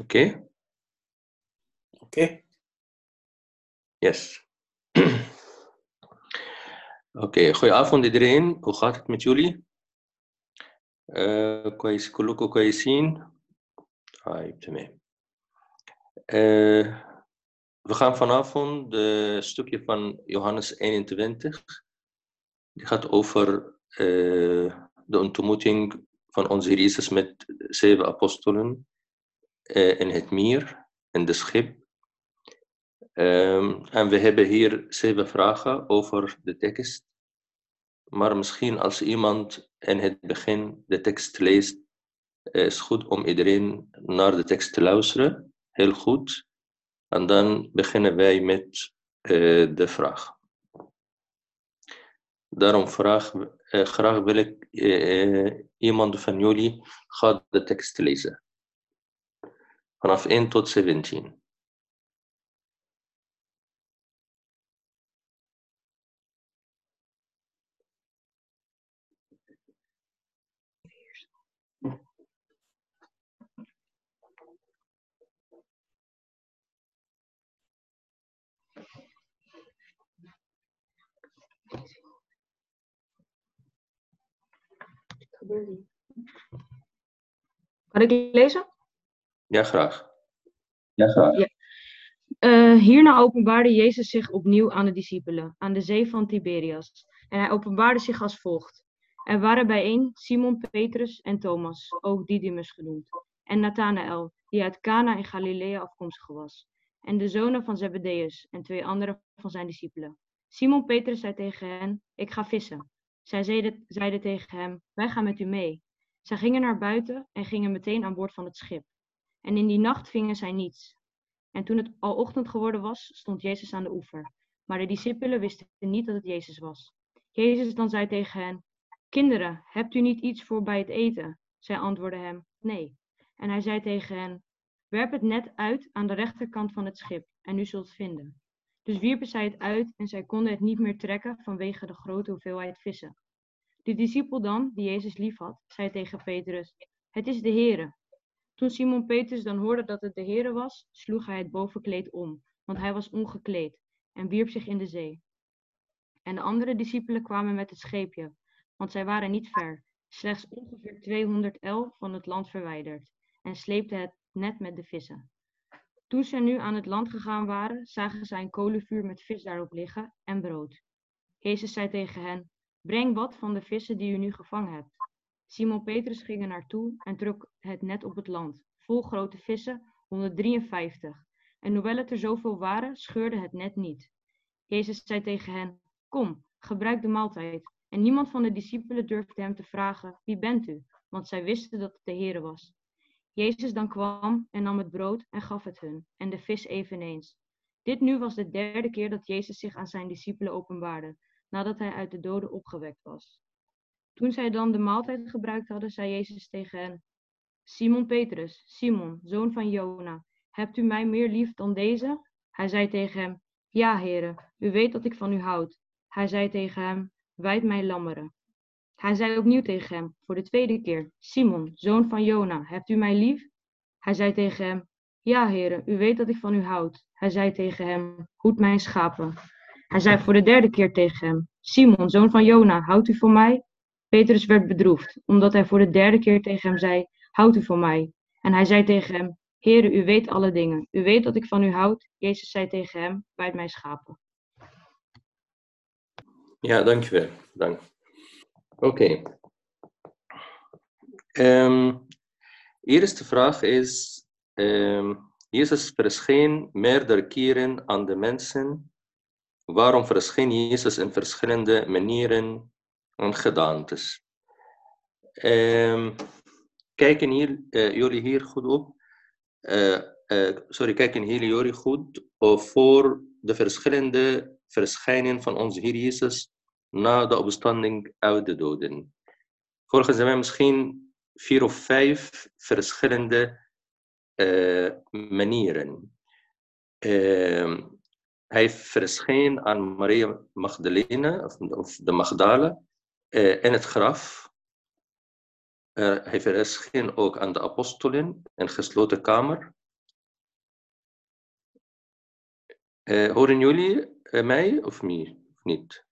Oké? Oké. Yes. Oké, goedenavond iedereen. Hoe gaat het met jullie? Uh, كويس كلكم كويسين؟ طيب تمام. Uh, we gaan vanavond een stukje van Johannes 21. Die gaat over uh, de ontmoeting van onze Heer Jezus met zeven apostelen uh, in het meer, in de schip. Um, en we hebben hier zeven vragen over de tekst. Maar misschien als iemand in het begin de tekst leest, is goed om iedereen naar de tekst te luisteren. Heel goed. En dan beginnen wij met uh, de vraag. Daarom vraag, uh, graag wil ik iemand van jullie gaat de tekst lezen. Vanaf 1 tot 17. Kan ik lezen? Ja, graag. Ja, graag. Ja. Uh, hierna openbaarde Jezus zich opnieuw aan de discipelen, aan de zee van Tiberias. En hij openbaarde zich als volgt. Er waren bijeen Simon Petrus en Thomas, ook Didymus genoemd, en Nathanael, die uit Cana in Galilea afkomstig was, en de zonen van Zebedeus en twee andere van zijn discipelen. Simon Petrus zei tegen hen, ik ga vissen. Zij zeiden, zeiden tegen hem, wij gaan met u mee. Zij gingen naar buiten en gingen meteen aan boord van het schip. En in die nacht vingen zij niets. En toen het al ochtend geworden was, stond Jezus aan de oever. Maar de discipelen wisten niet dat het Jezus was. Jezus dan zei tegen hen, Kinderen, hebt u niet iets voor bij het eten? Zij antwoordden hem, nee. En hij zei tegen hen, werp het net uit aan de rechterkant van het schip en u zult vinden. Dus wierpen zij het uit en zij konden het niet meer trekken vanwege de grote hoeveelheid vissen. De discipel dan, die Jezus liefhad, zei tegen Petrus, het is de Heere. Toen Simon Petrus dan hoorde dat het de Heere was, sloeg hij het bovenkleed om, want hij was ongekleed, en wierp zich in de zee. En de andere discipelen kwamen met het scheepje, want zij waren niet ver, slechts ongeveer 211 van het land verwijderd, en sleepten het net met de vissen. Toen ze nu aan het land gegaan waren, zagen zij een kolenvuur met vis daarop liggen en brood. Jezus zei tegen hen, breng wat van de vissen die u nu gevangen hebt. Simon Petrus ging er naartoe en trok het net op het land, vol grote vissen, 153. En hoewel het er zoveel waren, scheurde het net niet. Jezus zei tegen hen, kom, gebruik de maaltijd. En niemand van de discipelen durfde hem te vragen, wie bent u? Want zij wisten dat het de Heer was. Jezus dan kwam en nam het brood en gaf het hun, en de vis eveneens. Dit nu was de derde keer dat Jezus zich aan zijn discipelen openbaarde, nadat hij uit de doden opgewekt was. Toen zij dan de maaltijd gebruikt hadden, zei Jezus tegen hen: Simon Petrus, Simon, zoon van Jona, hebt u mij meer lief dan deze? Hij zei tegen hem: Ja, heren, u weet dat ik van u houd. Hij zei tegen hem: Wijd mij lammeren. Hij zei opnieuw tegen hem, voor de tweede keer: Simon, zoon van Jona, hebt u mij lief? Hij zei tegen hem: Ja, heren, u weet dat ik van u houd. Hij zei tegen hem: Hoed mijn schapen. Hij zei voor de derde keer tegen hem: Simon, zoon van Jona, houdt u van mij? Petrus werd bedroefd, omdat hij voor de derde keer tegen hem zei: Houdt u van mij? En hij zei tegen hem: Heere, u weet alle dingen. U weet dat ik van u houd. Jezus zei tegen hem: Wijd mij schapen. Ja, dankjewel. Dank. Oké. Okay. Um, eerste vraag is: um, Jezus verscheen meerdere keren aan de mensen. Waarom verscheen Jezus in verschillende manieren en gedaantes? Um, kijken hier, uh, jullie hier goed op? Uh, uh, sorry, kijken hier jullie goed voor de verschillende verschijningen van onze Heer Jezus na de opstanding uit de doden. Volgens mij misschien vier of vijf verschillende manieren. Uh, hij verscheen aan Maria Magdalene, of, of de Magdala, eh, in het graf. Eh, hij verscheen ook aan de apostelen, een gesloten kamer. Eh, horen jullie mij of niet?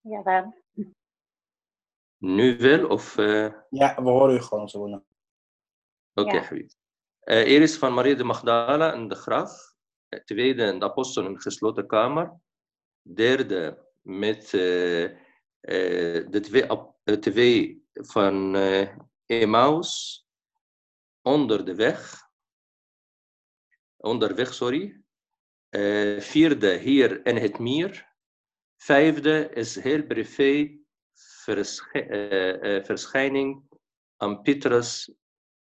Ja, dan. Nu wel of... Ja, we horen u gewoon zo. Oké, okay, ja. Eerst van Maria de Magdala in de graf. Tweede, de apostel in gesloten kamer. Derde, met eh, eh, de twee, van eh Emmaus. Onder de weg. Onderweg, sorry. Vierde, hier in het meer. Vijfde is heel privé verschi- verschijning aan Petrus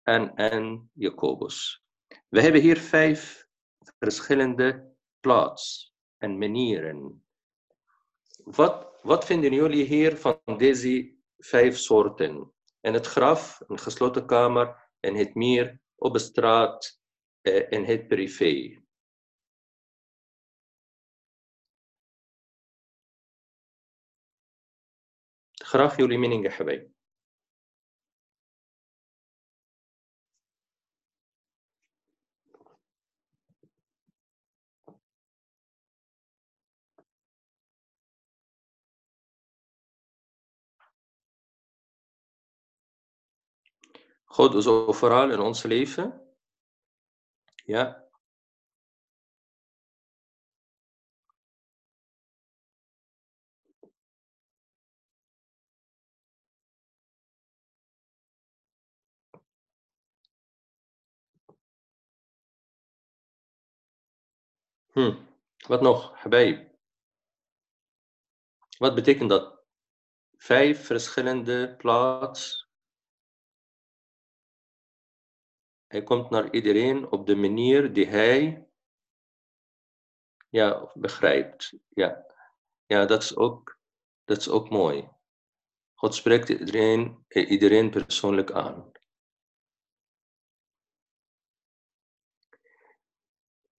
en, en Jacobus. We hebben hier vijf verschillende plaats en manieren. Wat, wat vinden jullie hier van deze vijf soorten? In het graf, een gesloten kamer, in het meer, op de straat, eh, in het privé. Graag jullie meningen, Habaib. God is overal in ons leven. Ja. Hm. Wat nog? Wat betekent dat? Vijf verschillende plaats. Hij komt naar iedereen op de manier die hij ja, begrijpt. Ja, ja dat, is ook, dat is ook mooi. God spreekt iedereen, iedereen persoonlijk aan.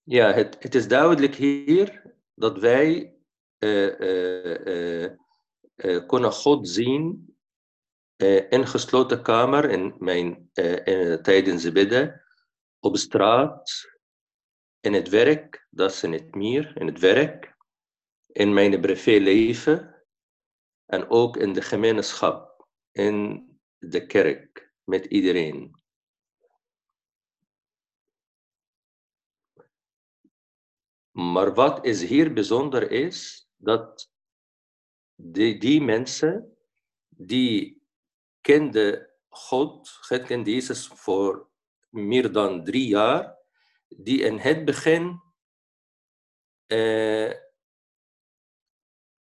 Ja, het, het is duidelijk hier dat wij eh, eh, eh, eh, kunnen God zien in gesloten kamer, in mijn, eh, in, tijdens de bidden, op straat, in het werk, dat is in het meer, in het werk, in mijn privéleven en ook in de gemeenschap, in de kerk, met iedereen. Maar wat is hier bijzonder is, dat die, die mensen, die kenden God, God kende Jezus voor meer dan drie jaar, die in het begin eh,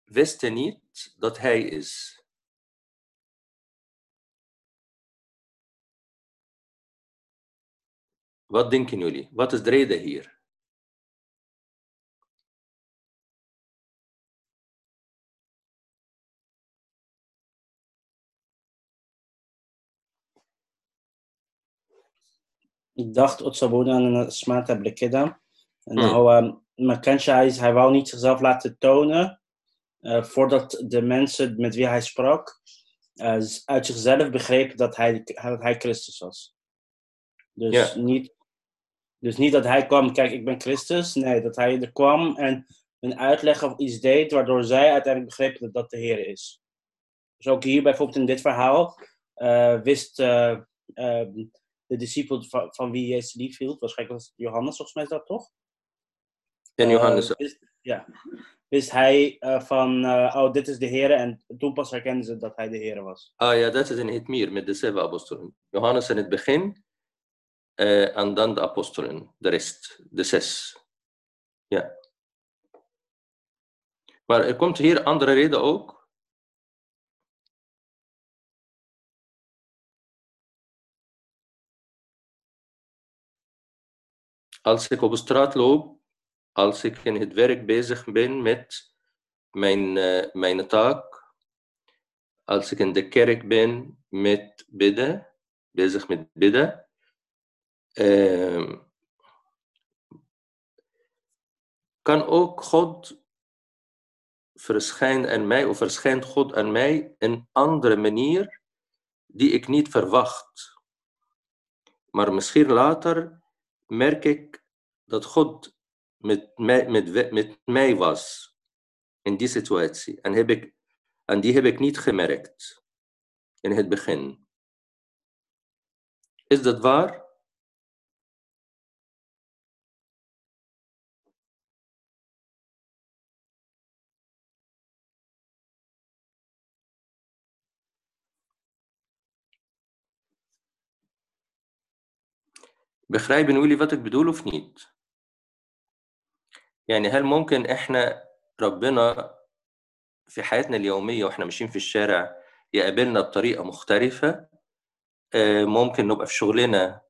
wisten niet dat Hij is. Wat denken jullie? Wat is de reden hier? Ik dacht Otsabuna en Smata Blikida. En Hmm. nou, um, maar hij, wou niet zichzelf laten tonen eh, voordat de mensen met wie hij sprak eh, uit zichzelf begrepen dat hij, dat hij Christus was. Dus, niet, dus niet dat hij kwam, kijk, ik ben Christus. Nee, dat hij er kwam en een uitleg of iets deed, waardoor zij uiteindelijk begrepen dat dat de Heer is. Dus ook hier bijvoorbeeld in dit verhaal eh, wist eh, eh, de discipel van, van wie Jezus lief hield, waarschijnlijk was Johannes, volgens mij is dat toch? En Johannes, Eh, wist, ja. Wist hij eh, van, eh, oh, dit is de Heer, en toen pas herkenden ze dat hij de Heer was. ah ja, dat is in het meer met de zeven apostelen. Johannes in het begin en dan de apostelen, de rest, de zes. Ja. Maar er komt hier andere reden ook. Als ik op straat loop, als ik in het werk bezig ben met mijn, eh, mijn taak, als ik in de kerk ben met bidden, bezig met bidden, ehm, kan ook God verschijnen aan mij, of verschijnt God aan mij een andere manier die ik niet verwacht. Maar misschien later merk ik dat God met mij, met, met mij was in die situatie. En, heb ik, en die heb ik niet gemerkt in het begin. Is dat waar? begrijpen jullie wat ik bedoel of niet؟ يعني هل ممكن إحنا ربنا في حياتنا اليومية وإحنا ماشيين في الشارع يقابلنا بطريقة مختلفة؟ آه، ممكن نبقى في شغلنا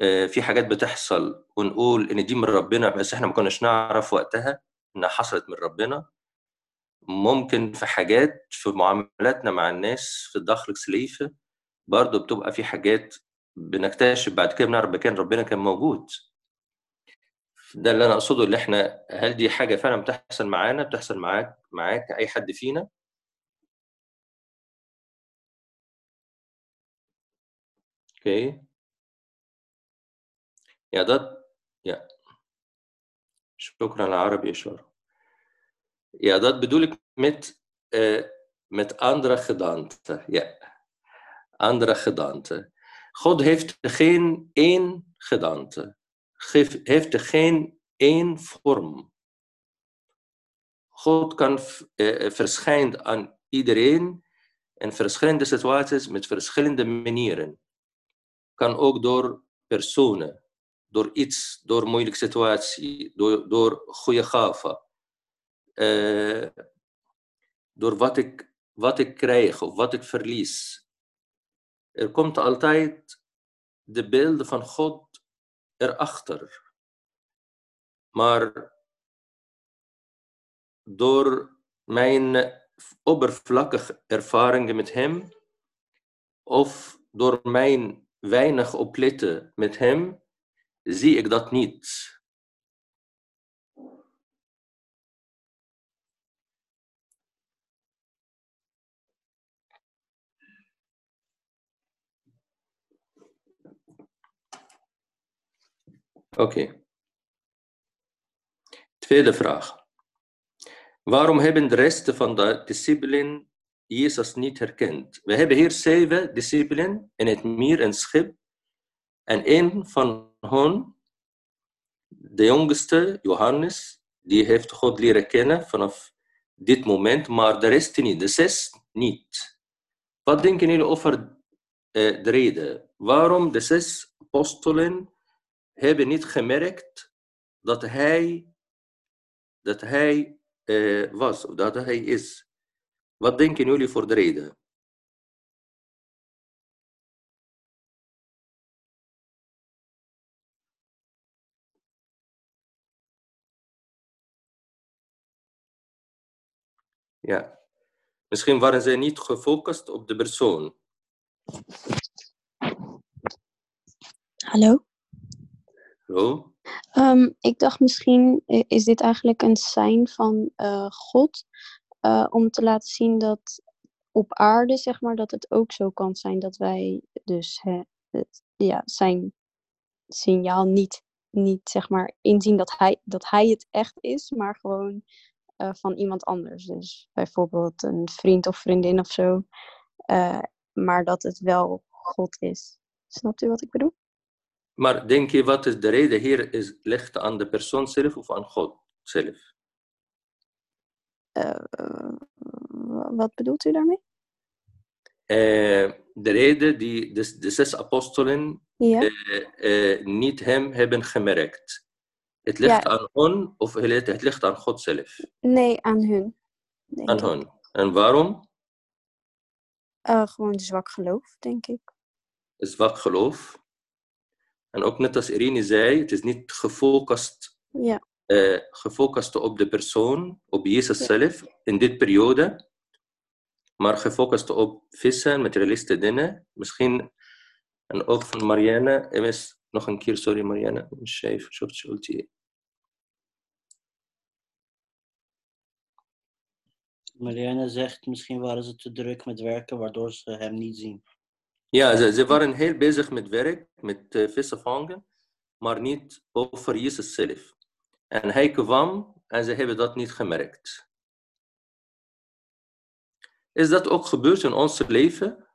آه، في حاجات بتحصل ونقول إن دي من ربنا بس إحنا ما كناش نعرف وقتها إنها حصلت من ربنا؟ ممكن في حاجات في معاملاتنا مع الناس في الداخلكس ليفة برضه بتبقى في حاجات بنكتشف بعد كده بنعرف مكان ربنا كان موجود. ده اللي أنا أقصده اللي إحنا هل دي حاجة فعلا بتحصل معانا؟ بتحصل معاك معاك أي حد فينا؟ أوكي. يا ده يا. شكرا العربي عربي اشاره يا ده بدولك مت آه، مت أندرا خدانت يا. أندرا خدانت خد هفت خين اين خدانت Heeft geen één vorm. God kan v- eh, verschijnt aan iedereen in verschillende situaties met verschillende manieren. Kan ook door personen, door iets, door moeilijke situatie, door, door goede gaven. Eh, door wat ik, wat ik krijg of wat ik verlies. Er komt altijd de beelden van God erachter. Maar door mijn oppervlakkige ervaringen met Hem, of door mijn weinig opletten met Hem, zie ik dat niet. Oké. Tweede vraag. Waarom hebben de rest van de discipelen Jezus niet herkend? We hebben hier zeven discipelen in het meer en schip. En een van hen, de jongste, Johannes, die heeft God leren kennen vanaf dit moment, maar de rest niet, de zes niet. Wat denken jullie over eh, de reden? Waarom de zes apostelen hebben niet gemerkt dat hij, dat hij eh, was, of dat hij is? Wat denken jullie voor de reden? Ja. Misschien waren zij niet gefocust op de persoon. Hallo? Ehm, ik dacht misschien is dit eigenlijk een sein van eh, God eh, om te laten zien dat op aarde, zeg maar, dat het ook zo kan zijn dat wij dus hè, het, ja, zijn signaal niet, niet zeg maar, inzien dat hij, dat hij het echt is, maar gewoon eh, van iemand anders. Dus bijvoorbeeld een vriend of vriendin of zo, maar dat het wel God is. Snapt u wat ik bedoel? Maar denk je wat is de reden hier is, ligt aan de persoon zelf of aan God zelf? Eh, eh, wa- wat bedoelt u daarmee? Eh, de reden die de, de zes apostelen Ja. niet hem hebben gemerkt. Het ligt Ja. aan hen of het, het ligt aan God zelf? Nee, aan hun. Aan ik. hen. En waarom? Gewoon zwak geloof, denk ik. Zwak geloof. En ook net als Irene zei, het is niet gefocust, ja. Eh, gefocust op de persoon, op Jezus zelf in dit periode, maar gefocust op vissen, materialisten dingen. Misschien, en ook van Marianne, MS, nog een keer, sorry Marianne, Shaif, Shortshulti. Marianne zegt, misschien waren ze te druk met werken, waardoor ze hem niet zien. Ja, ze, waren heel bezig met werk, met eh, vissen vangen. maar niet over Jezus zelf. En hij kwam en ze hebben dat niet gemerkt. Is dat ook gebeurd in ons leven?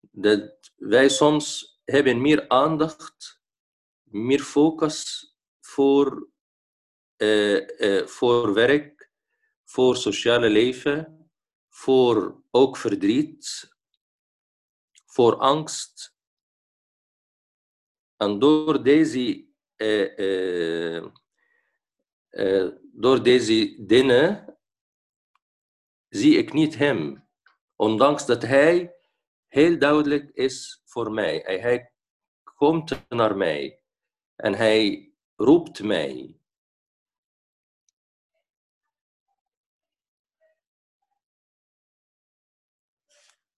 Dat wij soms hebben meer aandacht, meer focus voor, uh, uh, voor werk, voor sociale leven, voor ook verdriet, voor angst. En door deze, uh, door deze dingen zie ik niet hem. Ondanks dat hij heel duidelijk is voor mij. Hij komt naar mij. En hij roept mij.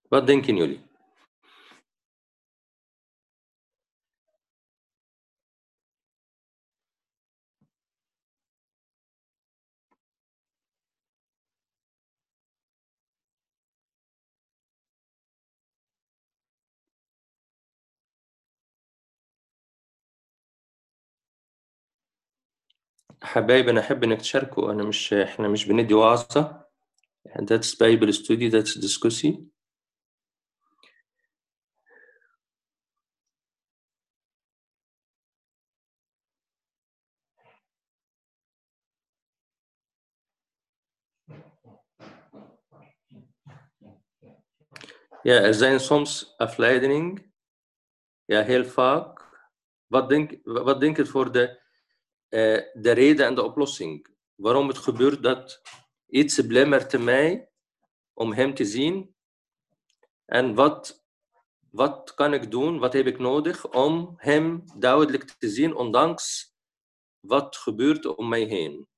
Wat denken jullie? حبايبي أنا احب انك تشاركوا أنا مش إحنا مش بندي وعظه that's Bible study that's discussion Ja, er zijn soms afleiding. Ja, heel vaak. Wat denk, wat denk je voor de uh, de reden en de oplossing. Waarom het gebeurt dat iets belemmert mij om hem te zien. En wat, wat kan ik doen, wat heb ik nodig om hem duidelijk te zien, ondanks wat gebeurt om mij heen.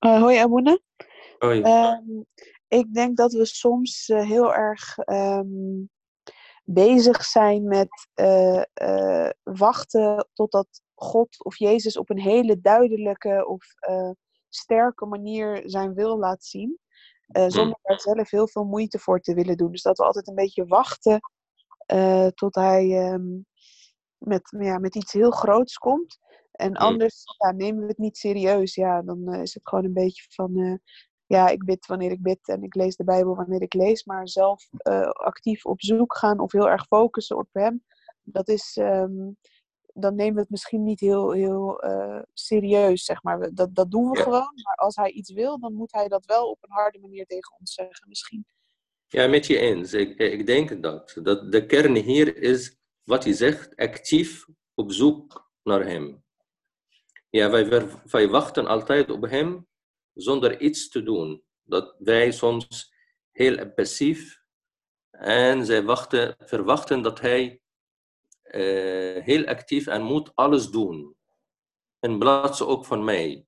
Uh, hoi Abuna. Hoi. Um, ik denk dat we soms uh, heel erg um, bezig zijn met uh, wachten totdat God of Jezus op een hele duidelijke of sterke manier zijn wil laat zien. zonder daar zelf heel veel moeite voor te willen doen. Dus dat we altijd een beetje wachten tot hij um, met, ja, met iets heel groots komt. En anders ja, nemen we het niet serieus. Ja, dan uh, is het gewoon een beetje van... Uh, ja, ik bid wanneer ik bid en ik lees de Bijbel wanneer ik lees. Maar zelf uh, actief op zoek gaan of heel erg focussen op hem... Dat is... Um, dan nemen we het misschien niet heel, heel serieus, zeg maar. Dat, dat doen we ja. gewoon. Maar als hij iets wil, dan moet hij dat wel op een harde manier tegen ons zeggen misschien. Ja, met je eens. Ik, ik denk dat. Dat de kern hier is, wat hij zegt, actief op zoek naar hem. Ja, wij, wachten altijd op hem zonder iets te doen. Dat wij soms heel passief en zij wachten, verwachten dat hij uh, heel actief en moet alles doen. In plaats ook van mij.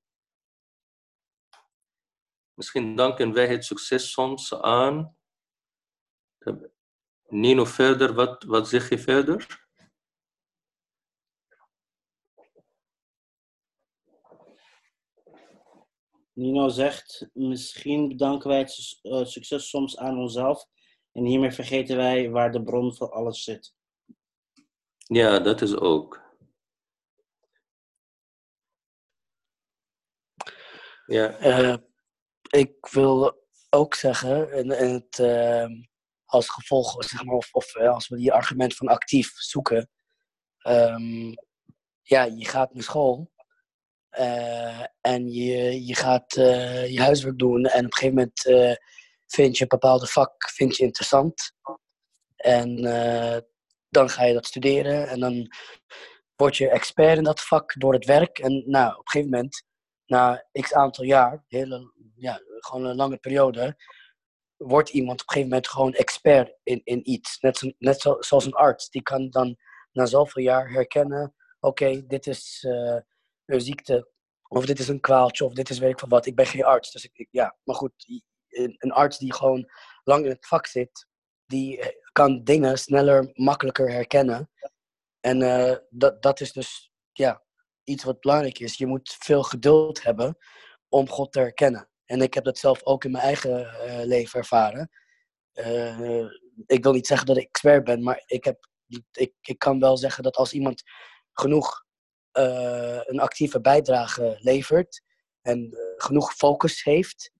Misschien danken wij het succes soms aan. Nino, verder, wat, wat zeg je verder? Nino zegt, misschien bedanken wij het uh, succes soms aan onszelf en hiermee vergeten wij waar de bron van alles zit. Ja, dat is ook. Ja. Uh, ik wil ook zeggen, en, en het, uh, als gevolg, zeg maar, of, of als we die argument van actief zoeken, um, ja, je gaat naar school uh, en je, je gaat uh, je huiswerk doen en op een gegeven moment uh, vind je een bepaalde vak vind je interessant. En dan ga je dat studeren en dan word je expert in dat vak door het werk. En nou, op een gegeven moment, na x aantal jaar, hele, ja, gewoon een lange periode, wordt iemand op een gegeven moment gewoon expert in, in iets. Net, zo, net zo, zoals een arts, die kan dan na zoveel jaar herkennen, oké, dit is ziekte, of dit is een kwaaltje, of dit is weet ik van wat. Ik ben geen arts, dus ik, ja, maar goed, een arts die gewoon lang in het vak zit, die kan dingen sneller, makkelijker herkennen. En eh, dat, dat is dus ja, iets wat belangrijk is. Je moet veel geduld hebben om God te herkennen. En ik heb dat zelf ook in mijn eigen eh, leven ervaren. Eh, ik wil niet zeggen dat ik expert ben, maar ik, heb, ik, ik kan wel zeggen dat als iemand genoeg een actieve bijdrage levert en genoeg focus heeft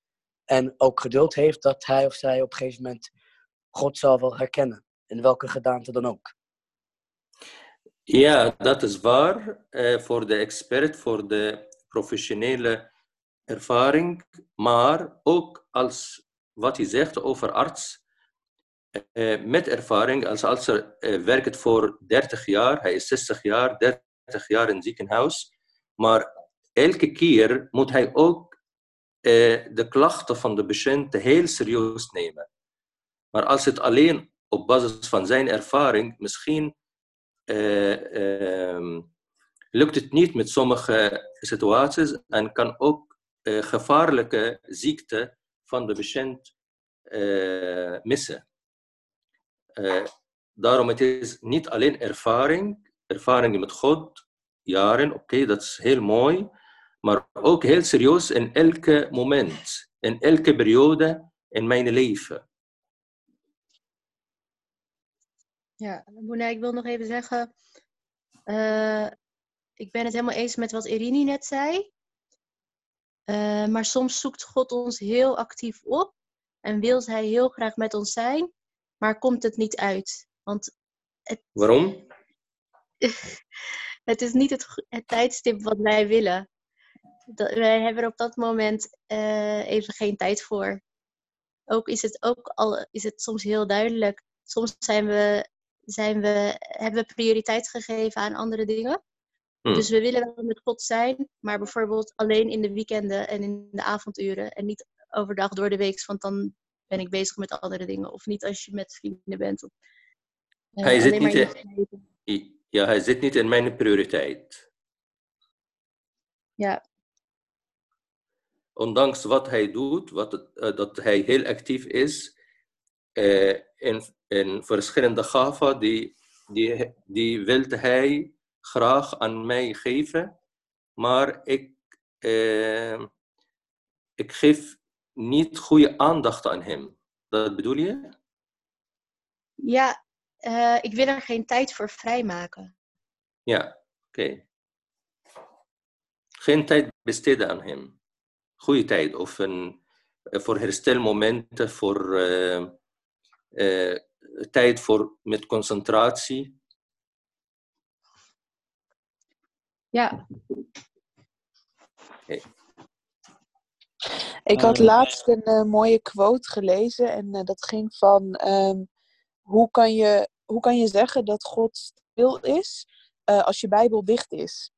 en ook geduld heeft, dat hij of zij op een gegeven moment God zal wel herkennen. In welke gedaante dan ook. Ja, dat is waar. Uh, voor de expert, voor de professionele ervaring. Maar ook als wat je zegt over arts. Met ervaring, als arts uh, werkt voor 30 jaar, hij is 60 jaar, 30 jaar in het ziekenhuis. Maar elke keer moet hij ook de klachten van de patiënt heel serieus nemen. Maar als het alleen op basis van zijn ervaring, misschien uh, lukt het niet met sommige situaties en kan ook uh, gevaarlijke ziekte van de patiënt uh, missen. daarom het niet alleen ervaring, ervaring met God, jaren, oké, okay, dat is heel mooi, maar ook heel serieus in elke moment, in elke periode in mijn leven. Ja, Boena, ik wil nog even zeggen. Uh, ik ben het helemaal eens met wat Irini net zei. Uh, maar soms zoekt God ons heel actief op en wil Hij heel graag met ons zijn, maar komt het niet uit. Want het, Waarom? het is niet het, het, tijdstip wat wij willen. Dat, wij hebben er op dat moment uh, even geen tijd voor. Ook is het ook al is het soms heel duidelijk. Soms zijn we zijn we, hebben we prioriteit gegeven aan andere dingen. Hmm. Dus we willen wel met God zijn, maar bijvoorbeeld alleen in de weekenden en in de avonduren en niet overdag door de week, want dan ben ik bezig met andere dingen. Of niet als je met vrienden bent. Of, uh, hij zit niet ja, hij zit niet in mijn prioriteit. Ja. Ondanks wat hij doet, wat uh, dat hij heel actief is, uh, in, in verschillende gaven, die, die, die wilde hij graag aan mij geven, maar ik, uh, ik geef niet goede aandacht aan hem. Dat bedoel je? Ja, uh, ik wil er geen tijd voor vrijmaken. Ja, oké. Okay. Geen tijd besteden aan hem. Goede tijd of een, voor herstelmomenten, voor uh, uh, tijd voor met concentratie. Ja. Okay. Ik had laatst een uh, mooie quote gelezen en uh, dat ging van um, hoe, kan je, hoe kan je zeggen dat God stil is als je Bijbel dicht is?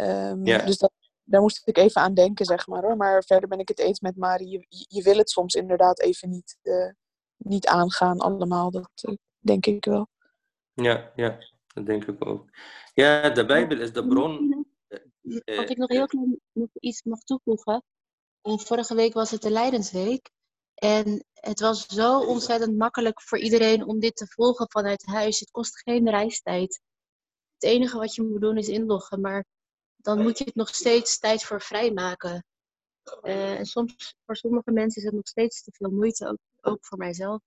Um, ja. Dus dat, daar moest ik even aan denken, zeg maar hoor. Maar verder ben ik het eens met Marie. Je, je wil het soms inderdaad even niet niet aangaan allemaal. Dat uh, denk ik wel. Ja, ja, dat denk ik ook. Ja, de Bijbel is de bron. Eh, Als ik nog heel klein nog iets mag toevoegen. Vorige week was het de Leidensweek. En het was zo ontzettend makkelijk voor iedereen om dit te volgen vanuit huis. Het kost geen reistijd. Het enige wat je moet doen is inloggen. Maar dan moet je het nog steeds tijd voor vrijmaken. Uh, en soms, voor sommige mensen is het nog steeds te veel moeite, ook, voor mijzelf.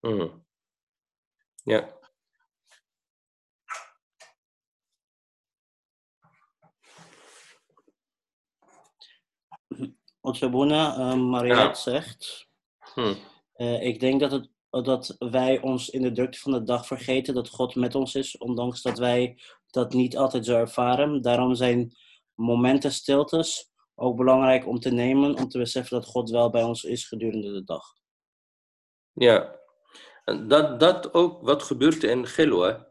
Mm. Ja. Wat Sabuna uh, Mariette ja. zegt, hm. uh, ik denk dat, het, dat wij ons in de drukte van de dag vergeten dat God met ons is, ondanks dat wij dat niet altijd zo ervaren. Daarom zijn momenten stiltes ook belangrijk om te nemen, om te beseffen dat God wel bij ons is gedurende de dag. Ja, dat, dat ook wat gebeurt in Gilwa.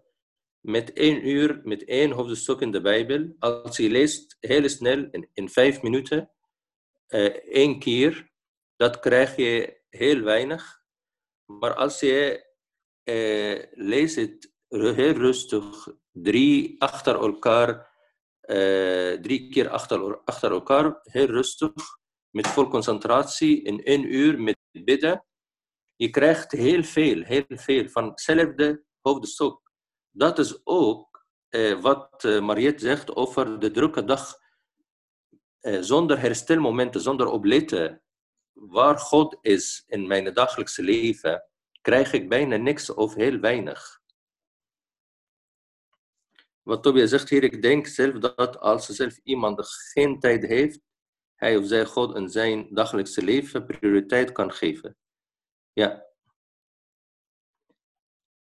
Met één uur, met één hoofdstuk in de Bijbel. Als je leest heel snel, in, in vijf minuten, één keer, dat krijg je heel weinig. Maar als je uh, leest het heel rustig, drie achter elkaar, uh, drie keer achter, achter elkaar, heel rustig, met vol concentratie, in één uur met bidden. Je krijgt heel veel, heel veel van hetzelfde hoofdstuk. dat is ook eh, wat Mariette zegt over de drukke dag eh, zonder herstelmomenten, zonder opletten waar God is in mijn dagelijkse leven, krijg ik bijna niks of heel weinig. Wat Tobias zegt hier, ik denk zelf dat als zelf iemand geen tijd heeft, hij of zij God in zijn dagelijkse leven prioriteit kan geven. Ja.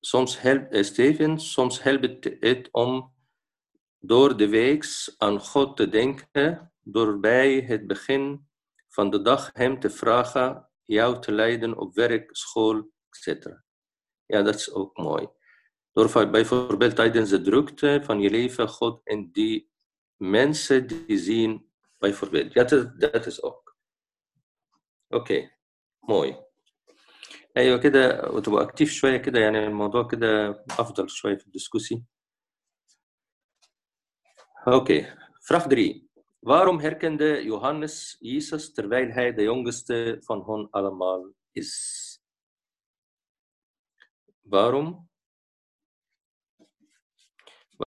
Soms helpt, uh, Steven, soms helpt het om door de week aan God te denken, door bij het begin van de dag Hem te vragen jou te leiden op werk, school, etc. Ja, dat is ook mooi. Door bijvoorbeeld tijdens de drukte van je leven God en die mensen die zien, bijvoorbeeld. Ja, dat, dat is ook. Oké, okay. موي ايوه كده وتبقى اكتيف شويه كده يعني الموضوع كده افضل شويه في الدسكوسي oké vraag 3 waarom herkende Johannes Jezus terwijl hij de jongste van hen allemaal is waarom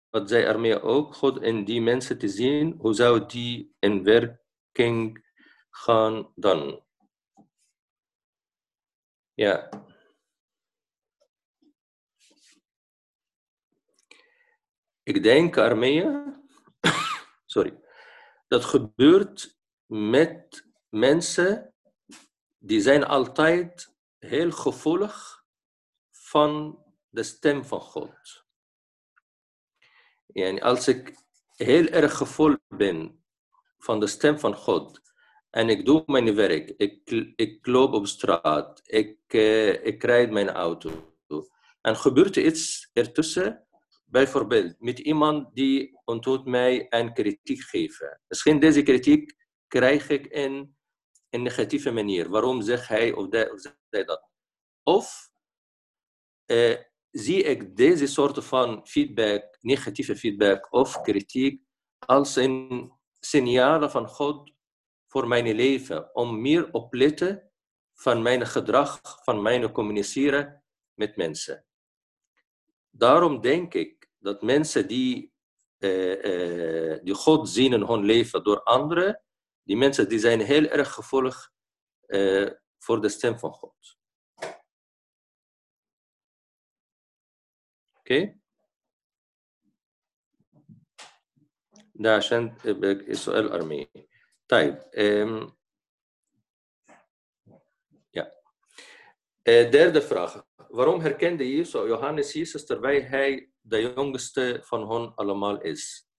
wat zei ermee ook, God in die mensen te zien, hoe zou die in werking gaan dan? Ja. Ik denk ermee, sorry, dat gebeurt met mensen die zijn altijd heel gevoelig van de stem van God. Yani als ik heel erg gevoelig ben van de stem van God en ik doe mijn werk, ik, ik loop op straat, ik, uh, ik rijd mijn auto en gebeurt er iets ertussen, bijvoorbeeld met iemand die ontmoet mij een kritiek geeft. Misschien deze kritiek krijg ik in een negatieve manier. Waarom zegt hij of, zij dat? Of uh, zie ik deze soort van feedback, negatieve feedback of kritiek, als een signaal van God voor mijn leven, om meer opletten van mijn gedrag, van mijn communiceren met mensen Daarom denk ik dat mensen die, uh, uh, die God zien in hun leven door anderen, die mensen die zijn heel erg gevoelig uh, voor de stem van God. اوكي ده عشان السؤال ارميه طيب um, ja uh, derde vraag waarom herkende Jezus, Johannes Jezus terwijl hij de jongste van hen allemaal is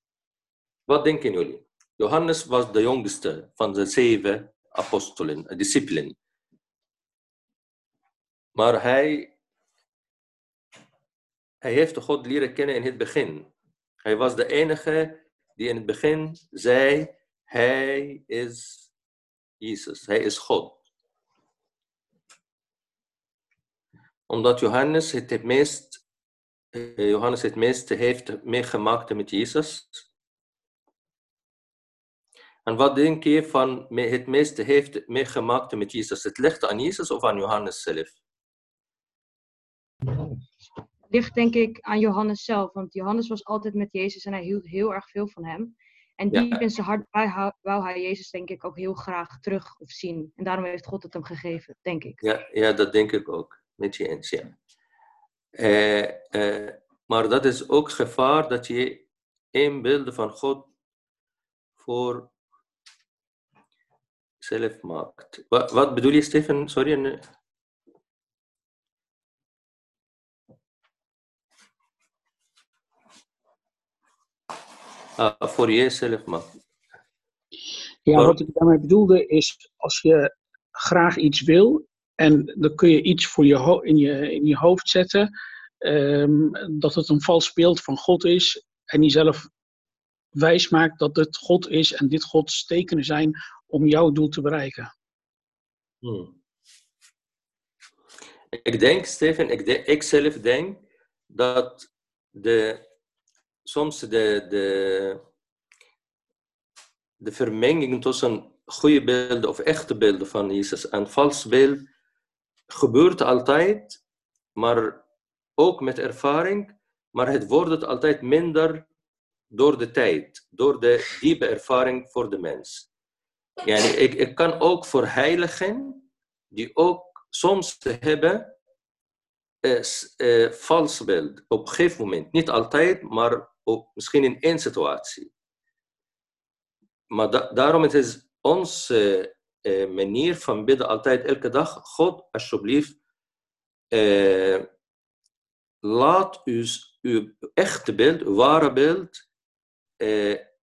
wat denken jullie Johannes was de jongste van de zeven apostelen discipelen maar hij hij heeft God leren kennen in het begin. Hij was de enige die in het begin zei, hij is Jezus, hij is God. Omdat Johannes het, het meest, Johannes het meeste heeft meegemaakt met Jezus. En wat denk je van het meeste heeft meegemaakt met Jezus? Het ligt aan Jezus of aan Johannes zelf? ligt denk ik aan Johannes zelf. Want Johannes was altijd met Jezus en hij hield heel erg veel van hem. En diep ja. in zijn hart wou hij Jezus denk ik ook heel graag terug of zien. En daarom heeft God het hem gegeven, denk ik. Ja, ja dat denk ik ook. Met je ja. Uh, uh, maar dat is ook gevaar dat je één beeld van God voor zelf maakt. Wat, wat bedoel je, Stefan? Sorry. Uh, voor jezelf, maar. Ja, wat ik daarmee bedoelde is, als je graag iets wil en dan kun je iets voor je in, je, in je hoofd zetten, um, dat het een vals beeld van God is en die zelf wijs maakt dat het God is en dit Gods tekenen zijn om jouw doel te bereiken. Hmm. Ik denk, Steven, ik zelf denk dat de soms de, de, de vermenging tussen goede beelden of echte beelden van Jezus en vals beeld gebeurt altijd, maar ook met ervaring. maar het wordt altijd minder door de tijd, door de diepe ervaring voor de mens. Ik, ik kan ook voor heiligen, die ook soms hebben uh, uh, vals beeld, op een gegeven moment. Niet altijd, maar misschien in één situatie. Maar da daarom het is onze uh, manier van bidden altijd elke dag. God, alsjeblieft, laat u, uw echte beeld, uw ware beeld,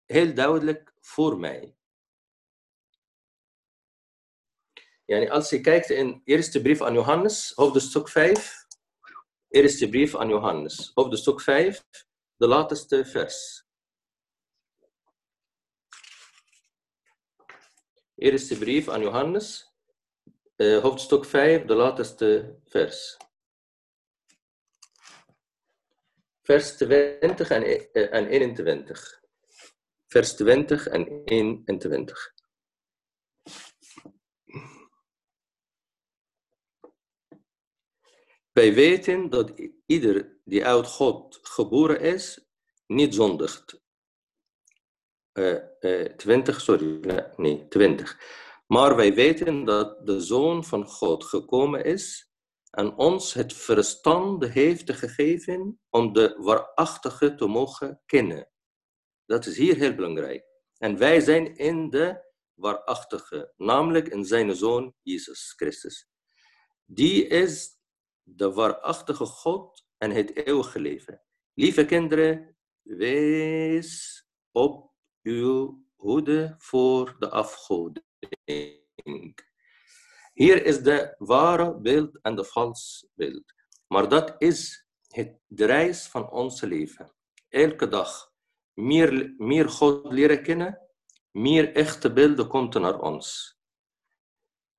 heel duidelijk voor mij. Yani als je kijkt in eerste brief aan Johannes, hoofdstuk 5, eerste brief aan Johannes, hoofdstuk 5, de laatste vers. Eerste brief aan Johannes, uh, hoofdstuk 5, de laatste vers. Vers 20 en, uh, en 21. Vers 20 en 21. Wij weten dat ieder die uit God geboren is, niet zondigt. Uh, uh, 20, sorry, nee, 20. Maar wij weten dat de Zoon van God gekomen is en ons het verstand heeft gegeven om de waarachtige te mogen kennen. Dat is hier heel belangrijk. En wij zijn in de waarachtige, namelijk in zijn Zoon Jezus Christus. Die is de waarachtige God en het eeuwige leven. Lieve kinderen, wees op uw hoede voor de afgoding. Hier is de ware beeld en de vals beeld. Maar dat is het, de reis van ons leven. Elke dag meer, meer God leren kennen, meer echte beelden komt naar ons.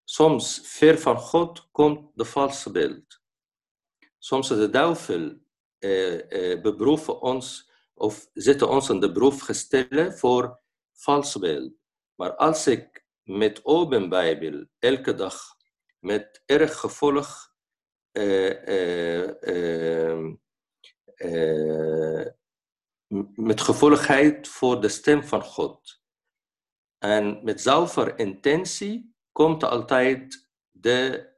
Soms ver van God komt de valse beeld soms de duivel eh, eh, beproeven ons of zetten ons in de proef gesteld voor vals beeld. Maar als ik met open Bijbel elke dag met erg gevolg uh, met gevolgheid voor de stem van God. En met zuiver intentie komt altijd de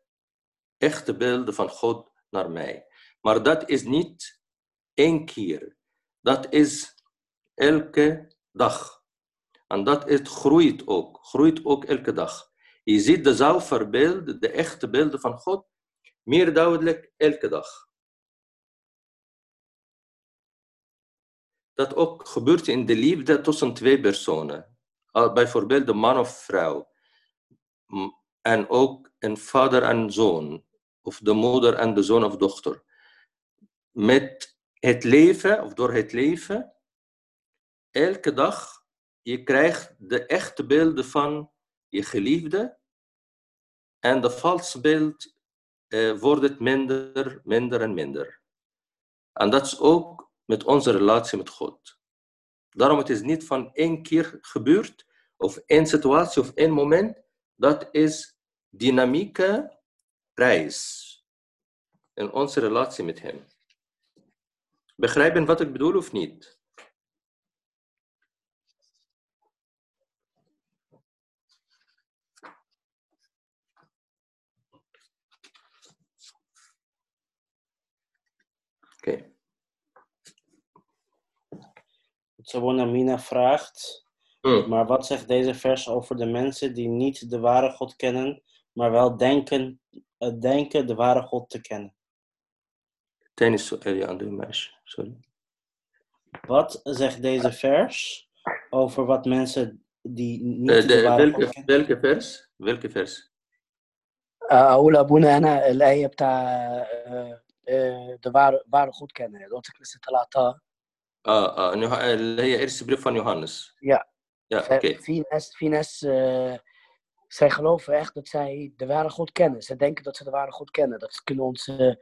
echte beelden van God naar mij. Maar dat is niet één keer. Dat is elke dag. En dat het groeit ook. Groeit ook elke dag. Je ziet de zuiverbeelden, de echte beelden van God, meer duidelijk elke dag. Dat ook gebeurt in de liefde tussen twee personen. Bijvoorbeeld de man of vrouw. En ook een vader en zoon of de moeder en de zoon of dochter. Met het leven, of door het leven, elke dag, je krijgt de echte beelden van je geliefde. En de valse beeld eh, wordt het minder, minder en minder. En dat is ook met onze relatie met God. Daarom het is niet van één keer gebeurd, of één situatie of één moment. Dat is dynamieke reis in onze relatie met Hem. Begrijpen wat ik bedoel of niet? Oké. Okay. Mina vraagt, Hmm. maar wat zegt deze vers over de mensen die niet de ware God kennen, maar wel denken, eh, denken de ware God te kennen? تاني السؤال يا أندرو ماشي sorry Wat zegt deze vers over wat mensen die niet Eh, de de, ware God welke, kennen? welke vers? Welke vers? أقول أبونا أنا الآية بتاع آه، آه، de ware, ware goed kennen dat ik لسه طلعتها آه آه نيوح- اللي هي إرس بريف van Johannes. Ja. Ja, oké. في ناس في ناس آه، zij geloven echt dat zij de ware God kennen. Ze denken dat ze de ware God kennen. Dat kunnen onze eh,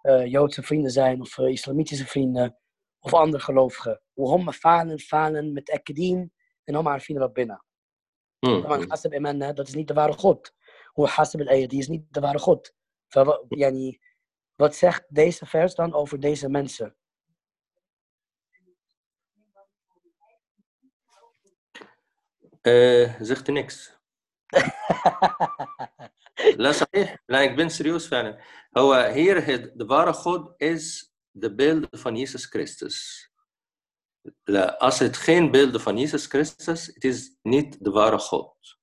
eh, Joodse vrienden zijn of eh, islamitische vrienden of andere gelovigen. وهم falen met ekedien en هم عارفين vrienden طبعا binnen. Hmm, إيماننا hmm. dat is niet de ware God. وحسب die is niet de ware God. wat zegt deze vers dan over deze mensen? Uh, zegt er niks. لا صحيح لا ik ben serieus فعلا هو hier het, de ware God is de beeld van Jezus Christus لا, als het geen beeld van Jezus Christus het is niet de ware God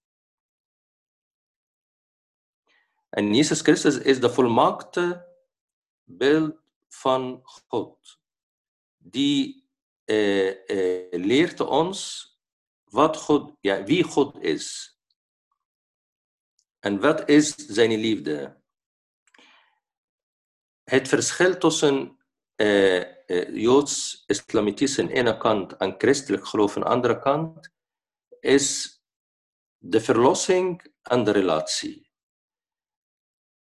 en Jezus Christus is de volmaakte beeld van God die eh, eh, leert ons wat God, ja, wie God is. En wat is zijn liefde? Het verschil tussen eh, eh, Joods-Islamitisch aan de ene kant en christelijk geloof aan de andere kant is de verlossing en de relatie.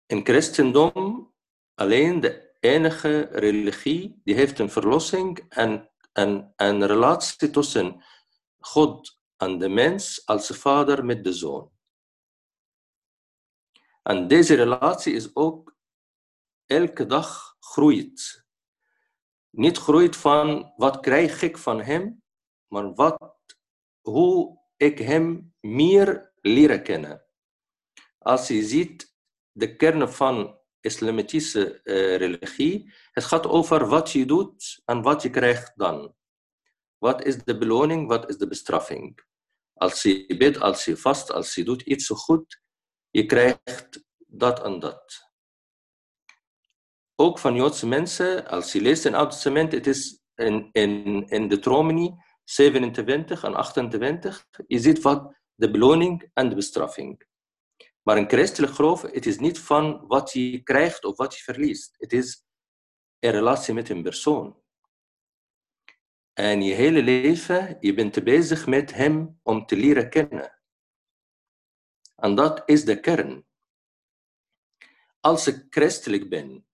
In christendom alleen de enige religie die heeft een verlossing en een, een relatie tussen God en de mens als vader met de zoon. En deze relatie is ook elke dag groeit. Niet groeit van wat krijg ik van hem, maar wat, hoe ik hem meer leren kennen. Als je ziet de kern van islamitische uh, religie, het gaat over wat je doet en wat je krijgt dan. Wat is de beloning, wat is de bestraffing? Als je bidt, als je vast, als je doet iets goed, je krijgt dat en dat. Ook van Joodse mensen, als je leest in het Oude Testament, het is in, in, in Deuteronomy 27 en 28, je ziet wat de beloning en de bestraffing. Maar in christelijk geloof, het is niet van wat je krijgt of wat je verliest. Het is een relatie met een persoon. En je hele leven, je bent bezig met hem om te leren kennen. En dat is de kern. Als ik christelijk ben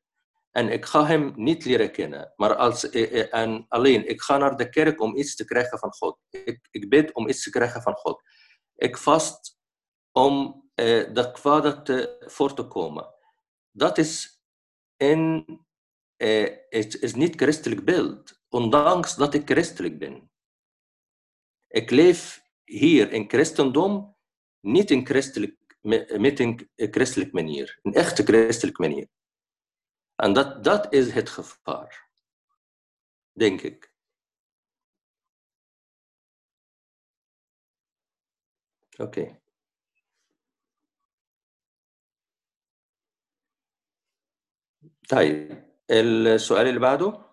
en ik ga hem niet leren kennen, maar als, en alleen ik ga naar de kerk om iets te krijgen van God. Ik, ik bid om iets te krijgen van God. Ik vast om eh, dat kwade te, voor te komen. Dat is, in, eh, het is niet christelijk beeld ondanks dat ik christelijk ben. Ik leef hier in christendom نيتن كريستلك ميتين كريستلك منير ان اخت كريستلك منير and that that is het gevaar denk ik. Oké. Okay. طيب السؤال اللي بعده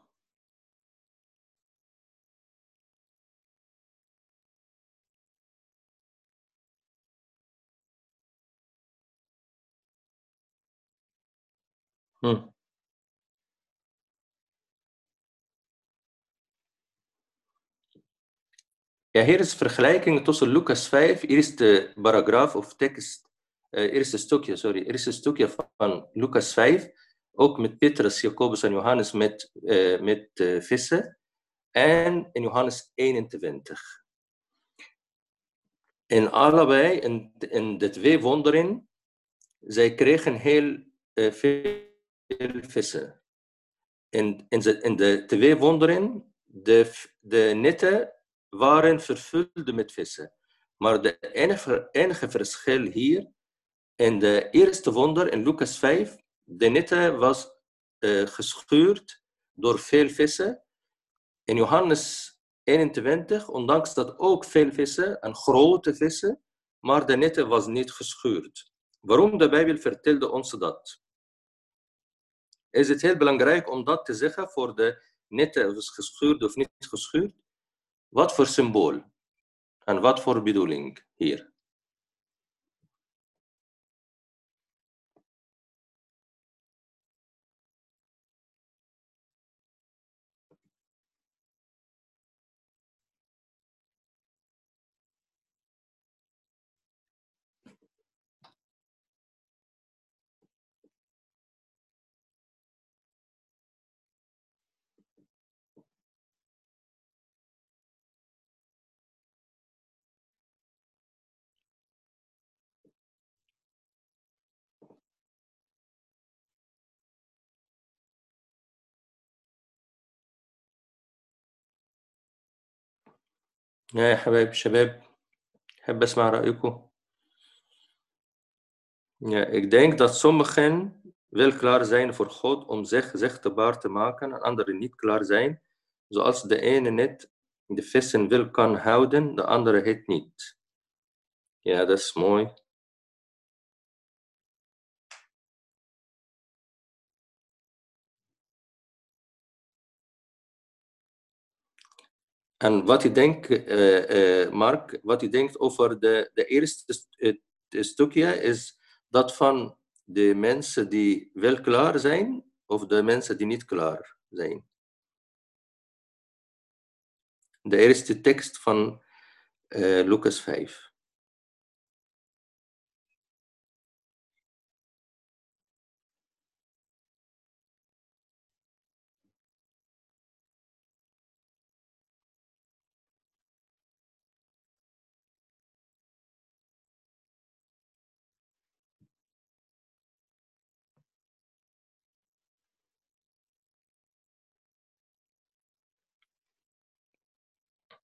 Ja, hier is vergelijking tussen Lucas 5, eerste paragraaf of tekst, eerste stukje, sorry, eerste stukje van Lucas 5, ook met Petrus, Jacobus en Johannes met, uh, met uh, vissen, en in Johannes 21. In allebei, in, in de twee wonderen, zij kregen heel veel vissen. In, in, de, in de twee wonderen, de, de netten waren vervuld met vissen. Maar de enige, verschil hier, in de eerste wonder, in Lucas 5, de netten was uh, gescheurd door veel vissen. In Johannes 21, ondanks dat ook veel vissen, en grote vissen, maar de netten was niet gescheurd. Waarom de Bijbel vertelde ons dat? Is het heel belangrijk om dat te zeggen voor de nette of geschuurd of niet geschuurd. Wat voor symbool en wat voor bedoeling hier? يا حبايب الشباب أحب أسمع رأيكم Ja, ik denk dat sommigen wel klaar zijn voor God om zich zichtbaar te maken en anderen niet klaar zijn. Zoals de ene net de vissen wil kan houden, de andere het niet. Ja, dat is mooi. En wat je denkt, eh, eh, Mark, wat je denkt over de, de eerste st- het, het stukje is dat van de mensen die wel klaar zijn of de mensen die niet klaar zijn. De eerste tekst van eh Lucas 5.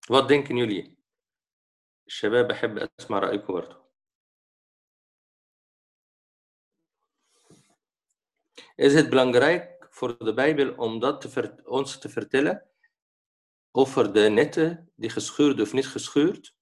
Wat denken jullie? الشباب بحب أسمع رأيكم برضه. Is het belangrijk voor de Bijbel om dat te ver- ons te vertellen over de netten die gescheurd of niet gescheurd?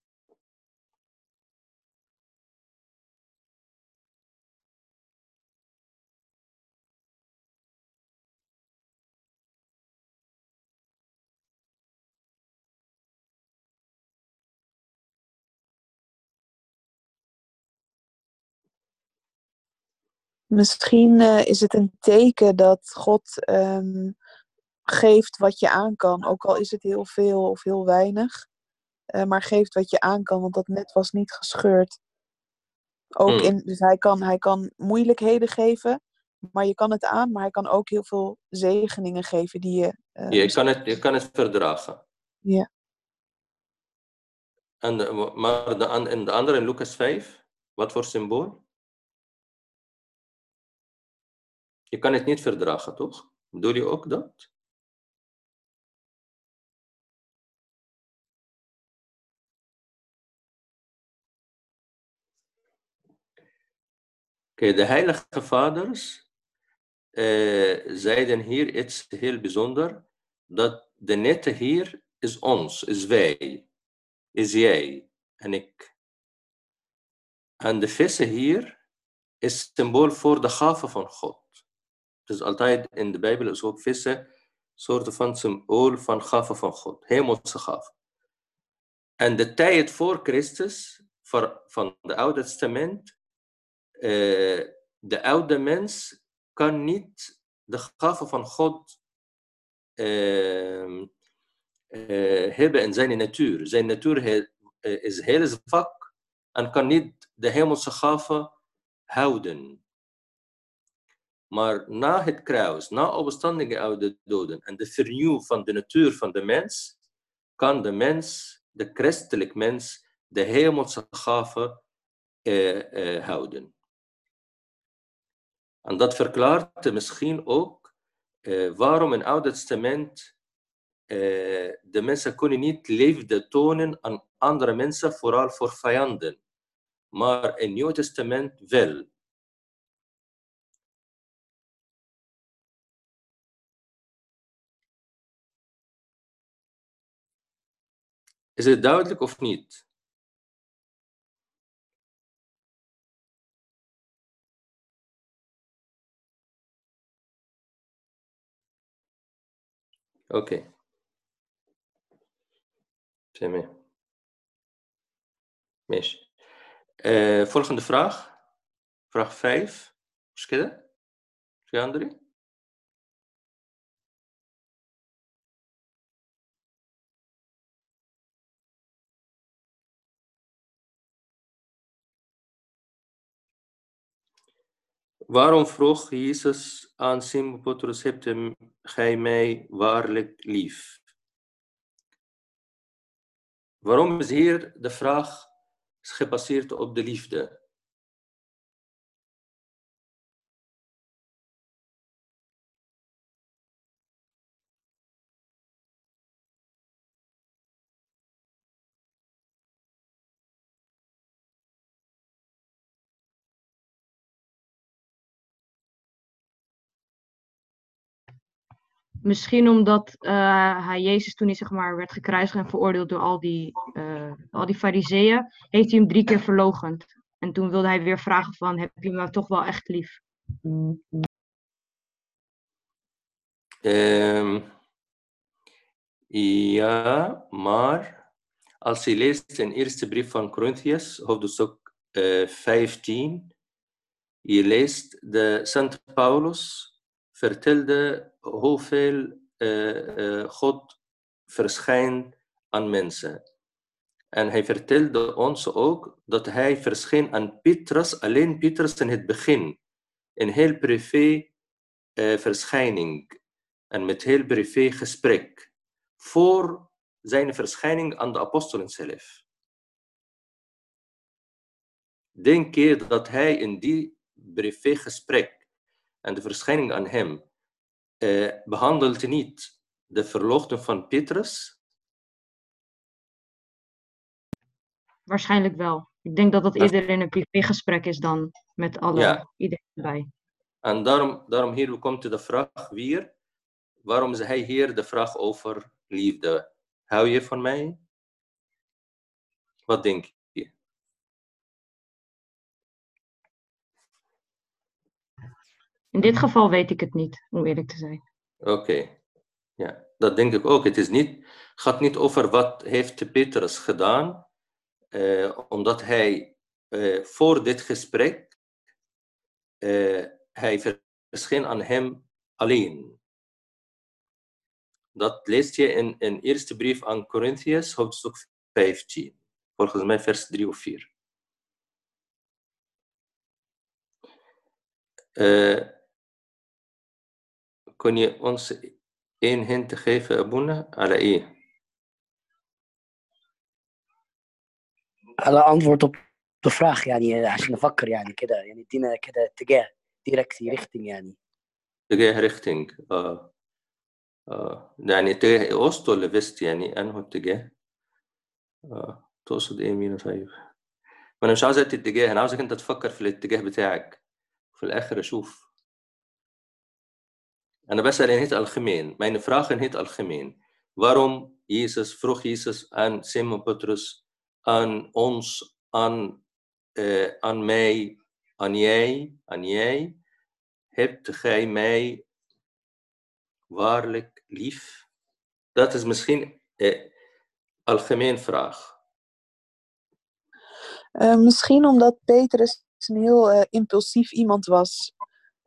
Misschien eh, is het een teken dat God ehm, geeft wat je aan kan, ook al is het heel veel of heel weinig. eh, maar geeft wat je aan kan, want dat net was niet gescheurd. Ook Hmm. in, dus hij kan, hij kan moeilijkheden geven, maar je kan het aan, maar hij kan ook heel veel zegeningen geven die je. eh, Je kan het, je kan het verdragen. Ja. En de, maar de, en de andere in Lucas 5, wat voor symbool? Je kan het niet verdragen, toch? Bedoel je ook dat? Oké, de heilige vaders eh, zeiden hier iets heel bijzonder, dat de nette hier is ons, is wij, is jij en ik. En de vissen hier is symbool voor de gave van God. Dus altijd in de Bijbel is ook vissen soorten van symbool van gave van God, hemelse gave. En de tijd voor Christus, van het Oude Testament, eh, de oude mens kan niet de gave van God ehm, eh, hebben in zijn natuur. Zijn natuur eh, is heel zwak en kan niet de hemelse gave houden. Maar na het kruis, na opstanding uit de doden en de vernieuw van de natuur van de mens, kan de mens, de christelijk mens, de hemelse gave eh, eh, houden. En dat verklaart misschien ook eh, waarom in het Oude Testament eh, de mensen kunnen niet liefde tonen aan andere mensen, vooral voor vijanden. Maar in het Nieuw Testament wel. Is het duidelijk of niet? Oké. Okay. Mesh. Uh, volgende vraag. Vraag 5. Is het? Is Waarom vroeg Jezus aan Simon Petrus, hebt gij mij waarlijk lief? Waarom is hier de vraag gebaseerd op de liefde? Misschien omdat eh, hij Jezus toen hij zeg maar werd gekruisigd en veroordeeld door al die, eh al die fariseeën, heeft hij hem drie keer verloochend. En toen wilde hij weer vragen van, heb je me toch wel echt lief? Ehm, ja, maar als je leest in eerste brief van Corinthians, hoofdstuk eh 15, je leest de Sint Paulus vertelde hoeveel eh, eh, God verschijnt aan mensen. En hij vertelde ons ook dat hij verscheen aan Petrus, alleen Petrus in het begin. Een heel privé eh, verschijning en met heel privé gesprek. Voor zijn verschijning aan de apostelen zelf. Denk je dat hij in die privé gesprek en de verschijning aan hem eh, behandelt niet de verloofde van Petrus? Waarschijnlijk wel. Ik denk dat dat eerder in een privégesprek is dan met alle, Ja. iedereen erbij. En daarom, daarom hier komt de vraag weer, waarom is hij hier de vraag over liefde? Hou je van mij? Wat denk je? In dit geval weet ik het niet, om eerlijk te zijn. Oké, ja, dat denk ik ook. Het is niet, gaat niet over wat heeft Petrus gedaan, eh, omdat hij eh, voor dit gesprek, eh, hij verscheen aan hem alleen. Dat leest je in een eerste brief aan Corinthians, hoofdstuk 15, volgens mij vers 3 of 4. Je ons één hint geven, Abuna? على إيه؟ على de vraag يعني عشان نفكر يعني كده يعني ادينا كده اتجاه ديركتي ريختنج يعني اتجاه ريختنج آه آه يعني اتجاه أوست ولا فيست يعني انه اتجاه آه تقصد إيه مينا طيب ما أنا مش عاوزك اتجاه أنا عاوزك أنت تفكر في الاتجاه بتاعك في الآخر أشوف انا بسأل in het algemeen mijn vraag in het algemeen waarom Jezus vroeg Jezus aan Simon Petrus aan ons aan eh, aan mij aan jij aan jij hebt gij mij waarlijk lief? Dat is misschien een algemeen vraag. Eh, misschien omdat Petrus een heel eh, impulsief iemand was.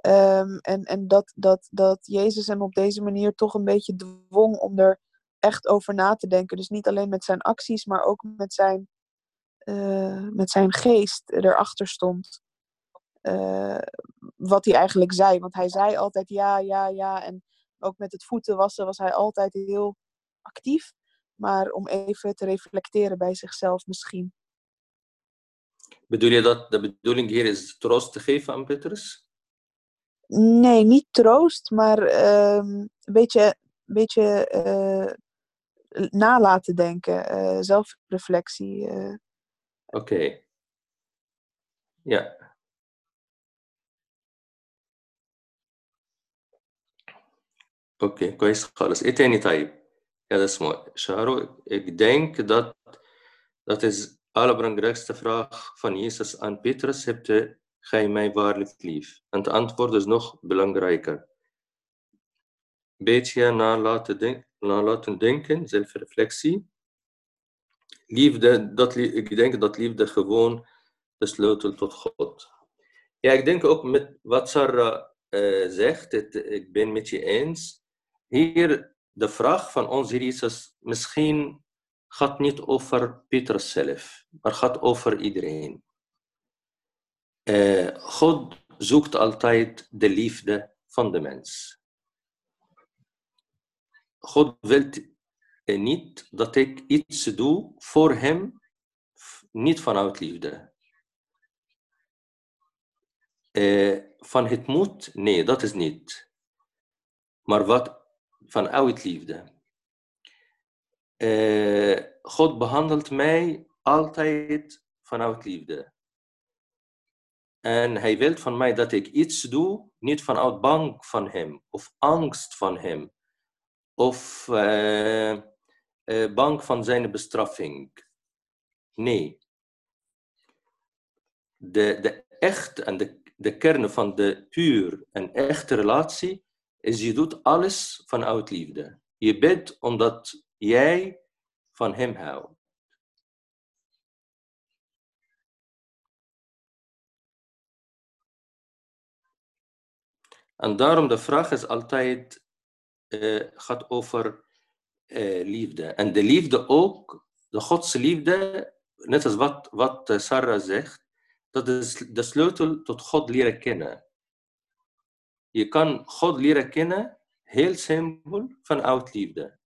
Ehm, en en dat, dat, dat Jezus hem op deze manier toch een beetje dwong om er echt over na te denken. Dus niet alleen met zijn acties, maar ook met zijn, eh, met zijn geest erachter stond. Eh, wat hij eigenlijk zei. Want hij zei altijd ja, ja, ja. En ook met het voeten wassen was hij altijd heel actief. Maar om even te reflecteren bij zichzelf misschien. Bedoel je dat de bedoeling hier is troost te geven aan Petrus? Nee, niet troost, maar ehm, een beetje, beetje eh, nalaten denken. eh, zelfreflectie. eh. Oké. Ja. اوكي كويس خالص ايه تاني طيب هذا اسمه شارو ik denk dat dat is allerbelangrijkste vraag van Jezus aan Petrus hebt gij mij waarlijk lief? En het antwoord is nog belangrijker. Beetje denk, nalaten denken zelfreflectie. Liefde dat, ik denk dat liefde gewoon de sleutel tot God. Ja ik denk ook met wat Sarah eh, zegt het, ik ben met je eens. Hier de vraag van onze Jezus misschien gaat niet over Petrus zelf, maar gaat over iedereen. Eh, God zoekt altijd de liefde van de mens. God wil eh, niet dat ik iets doe voor hem, niet vanuit liefde. Eh, van het moet, nee, dat is niet. Maar wat vanuit liefde. God behandelt mij altijd vanuit liefde. En hij wil van mij dat ik iets doe, niet vanuit bang van hem of angst van hem, of eh, eh, bang van zijn bestraffing. Nee. De, de echt en de, de kern van de puur en echte relatie is je doet alles vanuit liefde. Je bidt omdat jij van hem houdt. En daarom de vraag is altijd, eh, gaat over eh, liefde. En de liefde ook, de Godse liefde, net als wat, wat eh, Sarah zegt, dat is de sleutel tot God leren kennen. Je kan God leren kennen, heel simpel, vanuit liefde.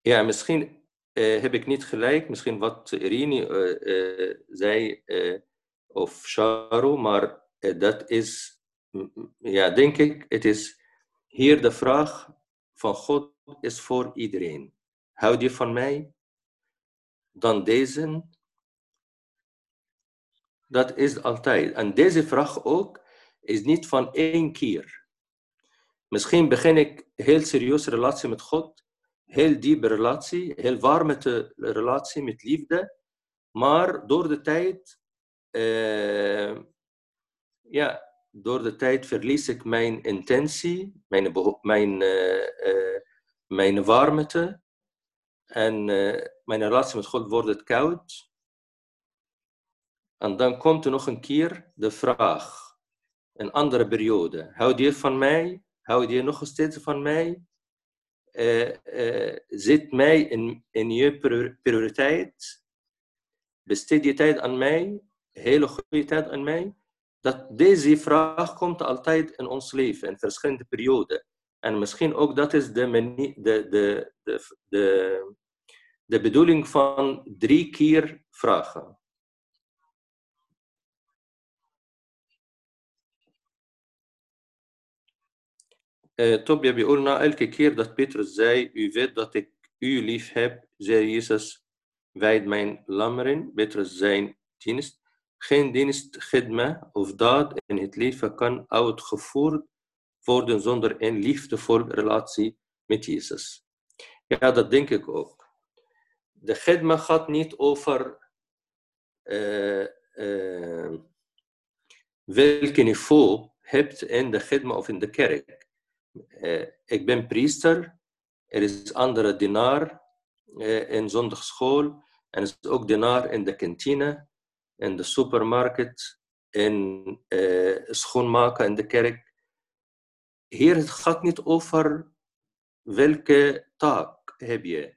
Ja, misschien eh, heb ik niet gelijk, misschien wat Irini eh, eh, zei, of Sharo, maar dat is, ja, denk ik, het is hier de vraag van God is voor iedereen. Houd je van mij? Dan deze. Dat is altijd. En deze vraag ook is niet van één keer. Misschien begin ik heel serieus relatie met God, heel diepe relatie, heel warme relatie met liefde, maar door de tijd, eh, ja, door de tijd verlies ik mijn intentie, mijn, mijn, eh, eh, mijn warmte en mijn relatie met God wordt het koud. En dan komt er nog een keer de vraag, een andere periode. Houd je van mij? Houd je nog steeds van mij? Eh, eh, zit mij in, in je prior- prioriteit? Besteed je tijd aan mij? Hele goede tijd aan mij? Dat deze vraag komt altijd in ons leven, in verschillende perioden. En misschien ook dat is de, de, de, de, de, de bedoeling van drie keer vragen. Eh, Tobia bij Olna, elke keer dat Petrus zei, u weet dat ik u lief heb, zei Jezus, wijd mijn lammeren, Petrus zijn dienst. Geen dienst, of daad in het leven kan uitgevoerd worden zonder een liefdevolle relatie met Jezus. Ja, dat denk ik ook. De Gedma gaat niet over eh, eh, welke welk niveau hebt in de Gedma of in de kerk. Eh, ik ben priester, er is andere dienaar eh, in zondagschool en er is ook dienaar in de kantine, in de supermarkt, in eh, schoonmaken in de kerk. Hier het gaat niet over welke taak heb je,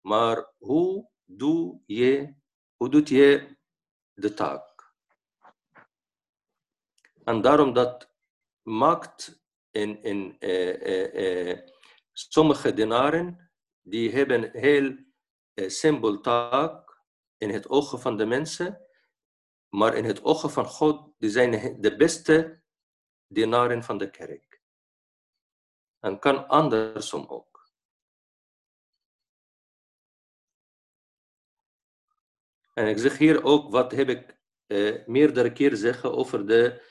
maar hoe doe je, hoe doet je de taak? En daarom dat maakt in, in eh, eh, eh, sommige dienaren, die hebben heel simpel taak in het ogen van de mensen, maar in het ogen van God, die zijn de beste dienaren van de kerk. En kan andersom ook. En ik zeg hier ook, wat heb ik meerdere keer zeggen over de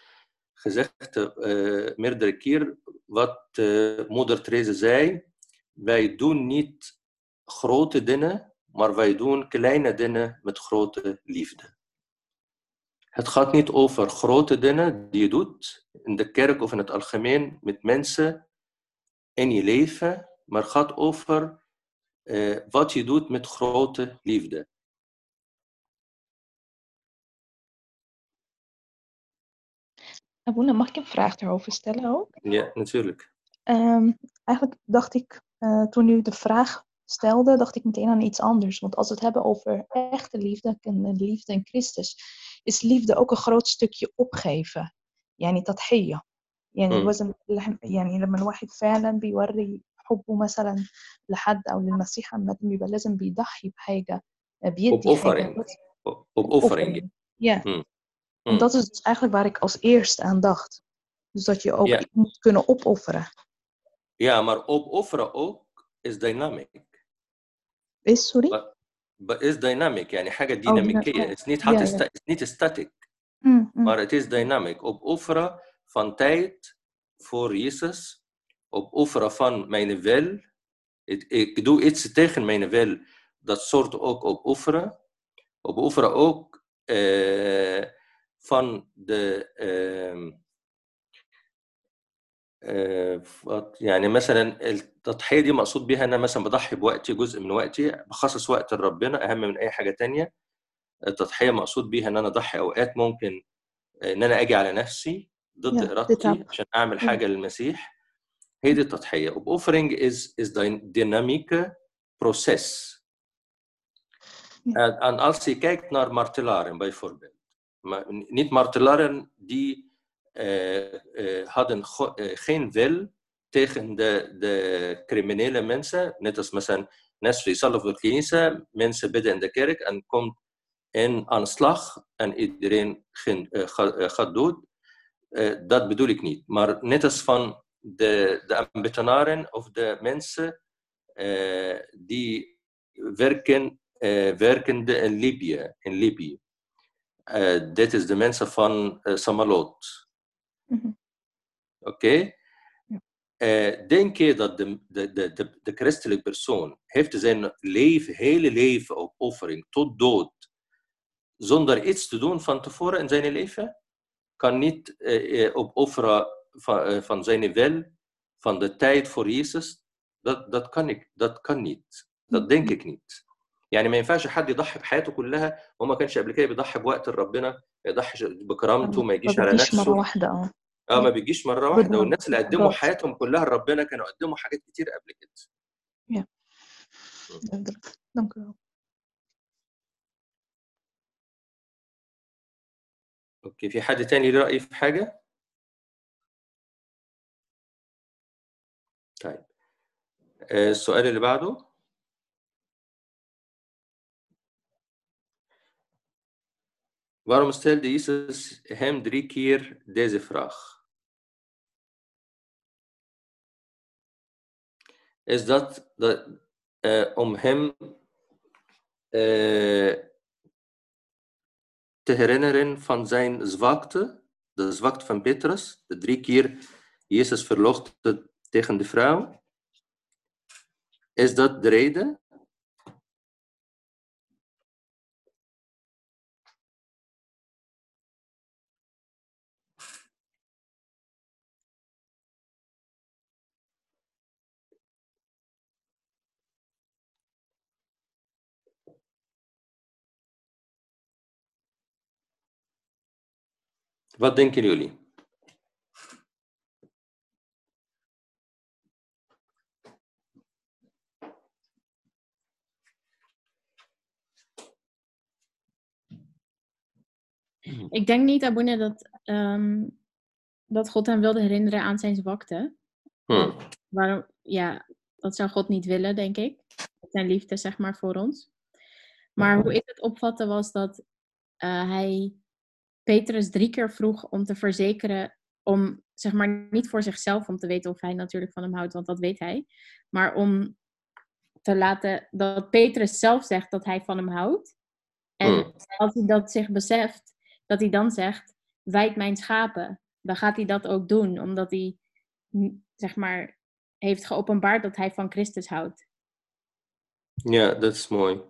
gezegd eh, meerdere keer wat eh, moeder Therese zei. Wij doen niet grote dingen, maar wij doen kleine dingen met grote liefde. Het gaat niet over grote dingen die je doet in de kerk of in het algemeen met mensen in je leven, maar het gaat over eh, wat je doet met grote liefde. Abouna, mag ik een vraag daarover stellen ook? Ja, natuurlijk. Ehm, eigenlijk dacht ik, eh, toen u de vraag stelde, dacht ik meteen aan iets anders. Want als we het hebben over echte liefde en de liefde in Christus, is liefde ook een groot stukje opgeven. يعني تضحية يعني مم. الوزن يعني لما الواحد فعلا بيوري حبه مثلا لحد أو للمسيح عامة بيبقى لازم بيضحي بحاجة بيدي حاجة Opoffering. O- Opoffering. Ja, Hmm. en Hmm. dat is dus eigenlijk waar ik als eerste aan dacht. Dus dat je ook Ja. iets moet kunnen opofferen. Ja, maar opofferen ook is dynamic. Is, sorry? But, but is dynamic يعني حاجة Oh, dyna- ديناميكية. ja. It's niet Ja, حتى ja. sta- it's niet static. Mm, mm. Maar het is dynamic. Opofferen van tijd voor Jezus. Opofferen van mijn wil. Ik, ik doe iets tegen mijn wil. Dat soort ook opofferen. Opofferen ook eh, van de... آه، فط- يعني مثلا التضحية دي مقصود بيها إن أنا مثلا بضحي بوقتي جزء من وقتي بخصص وقت لربنا أهم من أي حاجة تانية التضحية مقصود بيها إن أنا أضحي أوقات ممكن إن أنا أجي على نفسي ضد إرادتي. عشان أعمل. حاجة للمسيح هي دي التضحية وبوفرنج proces Ja. En, en als je kijkt naar martelaren bijvoorbeeld. Maar niet martelaren die eh, eh, hadden go- eh, geen wil tegen de, de criminele mensen. Net als مثلا ناس في يصلوا في الكنيسة, mensen bidden in de kerk en komt in aanslag en iedereen geen, eh, ga- eh, gaat dood. Eh, dat bedoel ik niet. Maar net als van de, de ambtenaren of de mensen eh, die werken, eh, werkende in Libië. In Libië. Eh, dit is de mensen van eh, Samalot. Mhm. Oké? Eh, denk je dat de, de, de, de, de christelijke persoon heeft zijn leven, hele leven opoffering tot dood, zonder iets te doen van tevoren in zijn leven? Kan niet eh, opofferen van, van zijn wil, van de tijd voor Jezus? Dat, dat, kan, ik, dat kan niet. Dat denk ik niet. يعني ما ينفعش حد يضحي بحياته كلها وما كانش قبل كده بيضحي بوقت ربنا ما يضحيش بكرامته ما يجيش على نفسه. واحدة آه. آه ما بيجيش مرة واحدة. والناس اللي قدموا. حياتهم كلها لربنا كانوا قدموا حاجات كتير قبل كده. أوكي في حد تاني له رأي في حاجة؟ طيب. آه، السؤال اللي بعده. Waarom stelde Jezus hem drie keer deze vraag? Is dat, dat eh, om hem eh, te herinneren van zijn zwakte, de zwakte van Petrus, de drie keer Jezus verloochende tegen de vrouw? Is dat de reden? Wat denken jullie? Ik denk niet, Abune, dat, ehm, dat God hem wilde herinneren aan zijn zwakte. Hmm. Waarom, ja, dat zou God niet willen, denk ik. Zijn liefde, zeg maar, voor ons. Maar hoe ik het opvatte was dat eh, hij Petrus drie keer vroeg om te verzekeren, om zeg maar niet voor zichzelf om te weten of hij natuurlijk van hem houdt, want dat weet hij. Maar om te laten dat Petrus zelf zegt dat hij van hem houdt. En Hmm. als hij dat zich beseft, dat hij dan zegt, wijd mijn schapen. Dan gaat hij dat ook doen, omdat hij, mm, zeg maar, heeft geopenbaard dat hij van Christus houdt. Ja, dat is mooi.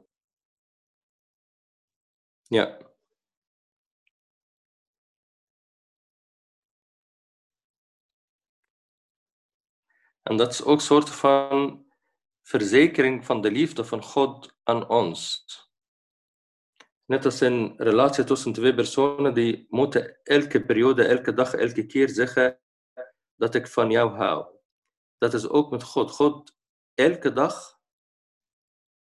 Ja. En dat is ook een soort van verzekering van de liefde van God aan ons. Net als een relatie tussen twee personen, die moeten elke periode, elke dag, elke keer zeggen dat ik van jou hou. Dat is ook met God. God elke dag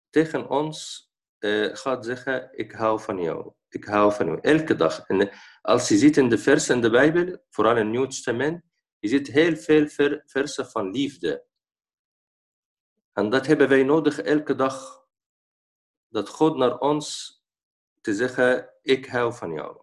tegen ons eh, gaat zeggen, ik hou van jou. Ik hou van jou. Elke dag. En als je ziet in de versen in de Bijbel, vooral in het Nieuw Testament, je ziet heel veel ver- versen van liefde. En dat hebben wij nodig elke dag. Dat God naar ons te zeggen, ik hou van jou.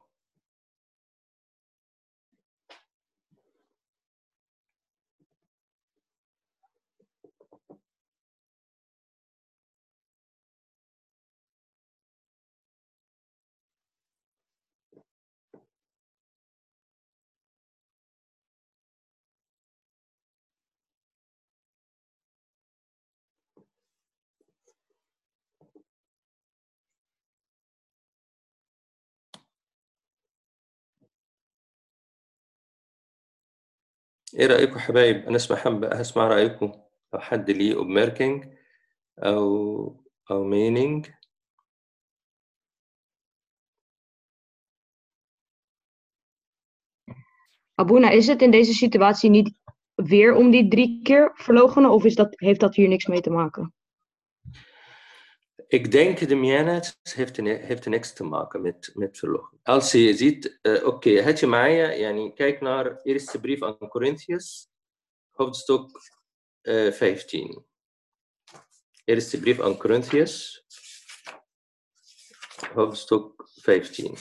ايه رأيكم حبايب انا اسمع حب هسمع رأيكم لو حد ليه opmerking او او meaning Abuna, is het in deze situatie niet weer om die drie keer verloochenen of is dat, heeft dat hier niks mee te maken? Ik denk de Mianet heeft, heeft niks te maken met, met verlogen. Als je ziet, eh, oké, had je mij, yani, kijk naar eerste brief aan Corinthians, hoofdstuk eh, 15. Eerste brief aan Corinthians, hoofdstuk 15.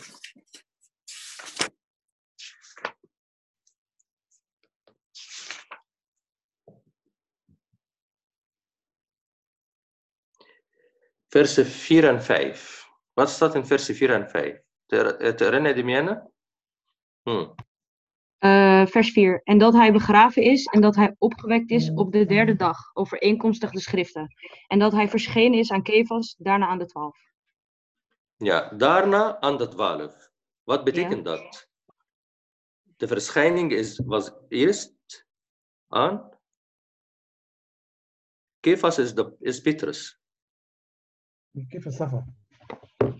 Versen 4 en 5. Wat staat in versen 4 en 5? Te, te herinneren, Demiana? Hm. Eh, vers 4. En dat hij begraven is en dat hij opgewekt is op de derde dag, overeenkomstig de schriften. En dat hij verschenen is aan Kefas, daarna aan de twaalf. Ja, daarna aan de 12. Wat betekent dat? De verschijning is, was eerst aan. Kefas is, de, is Petrus. كيف السفر؟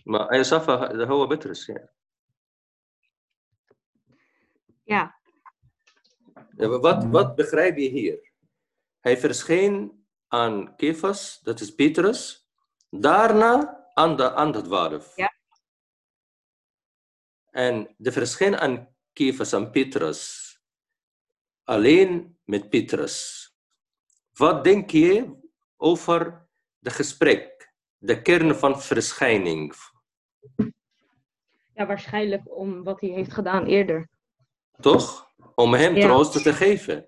Maar أي صفا ده هو بطرس يعني. Ja, Ja, Wat, wat begrijp je hier? Hij verscheen aan Kefas, dat is Petrus, daarna aan de, aan de twaalf. Ja. En de verscheen aan Kefas en Petrus, alleen met Petrus. Wat denk je over de gesprek, de kern van verschijning? ja, waarschijnlijk om wat hij heeft gedaan eerder. Toch? Om hem Ja. troost te geven.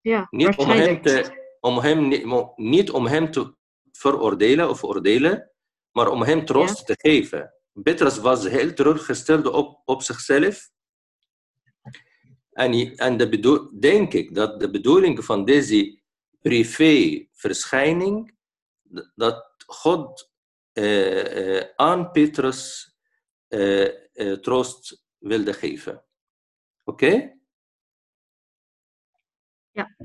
Ja, Niet om hem, te, om hem, niet, om hem te veroordelen of oordelen, maar om hem troost te geven. Petrus was heel teruggesteld op, op zichzelf. En, en de bedoel, denk ik dat de bedoeling van deze privé-verschijning, dat God eh, eh, aan Petrus eh, troost wilde geven. Oké? Ja.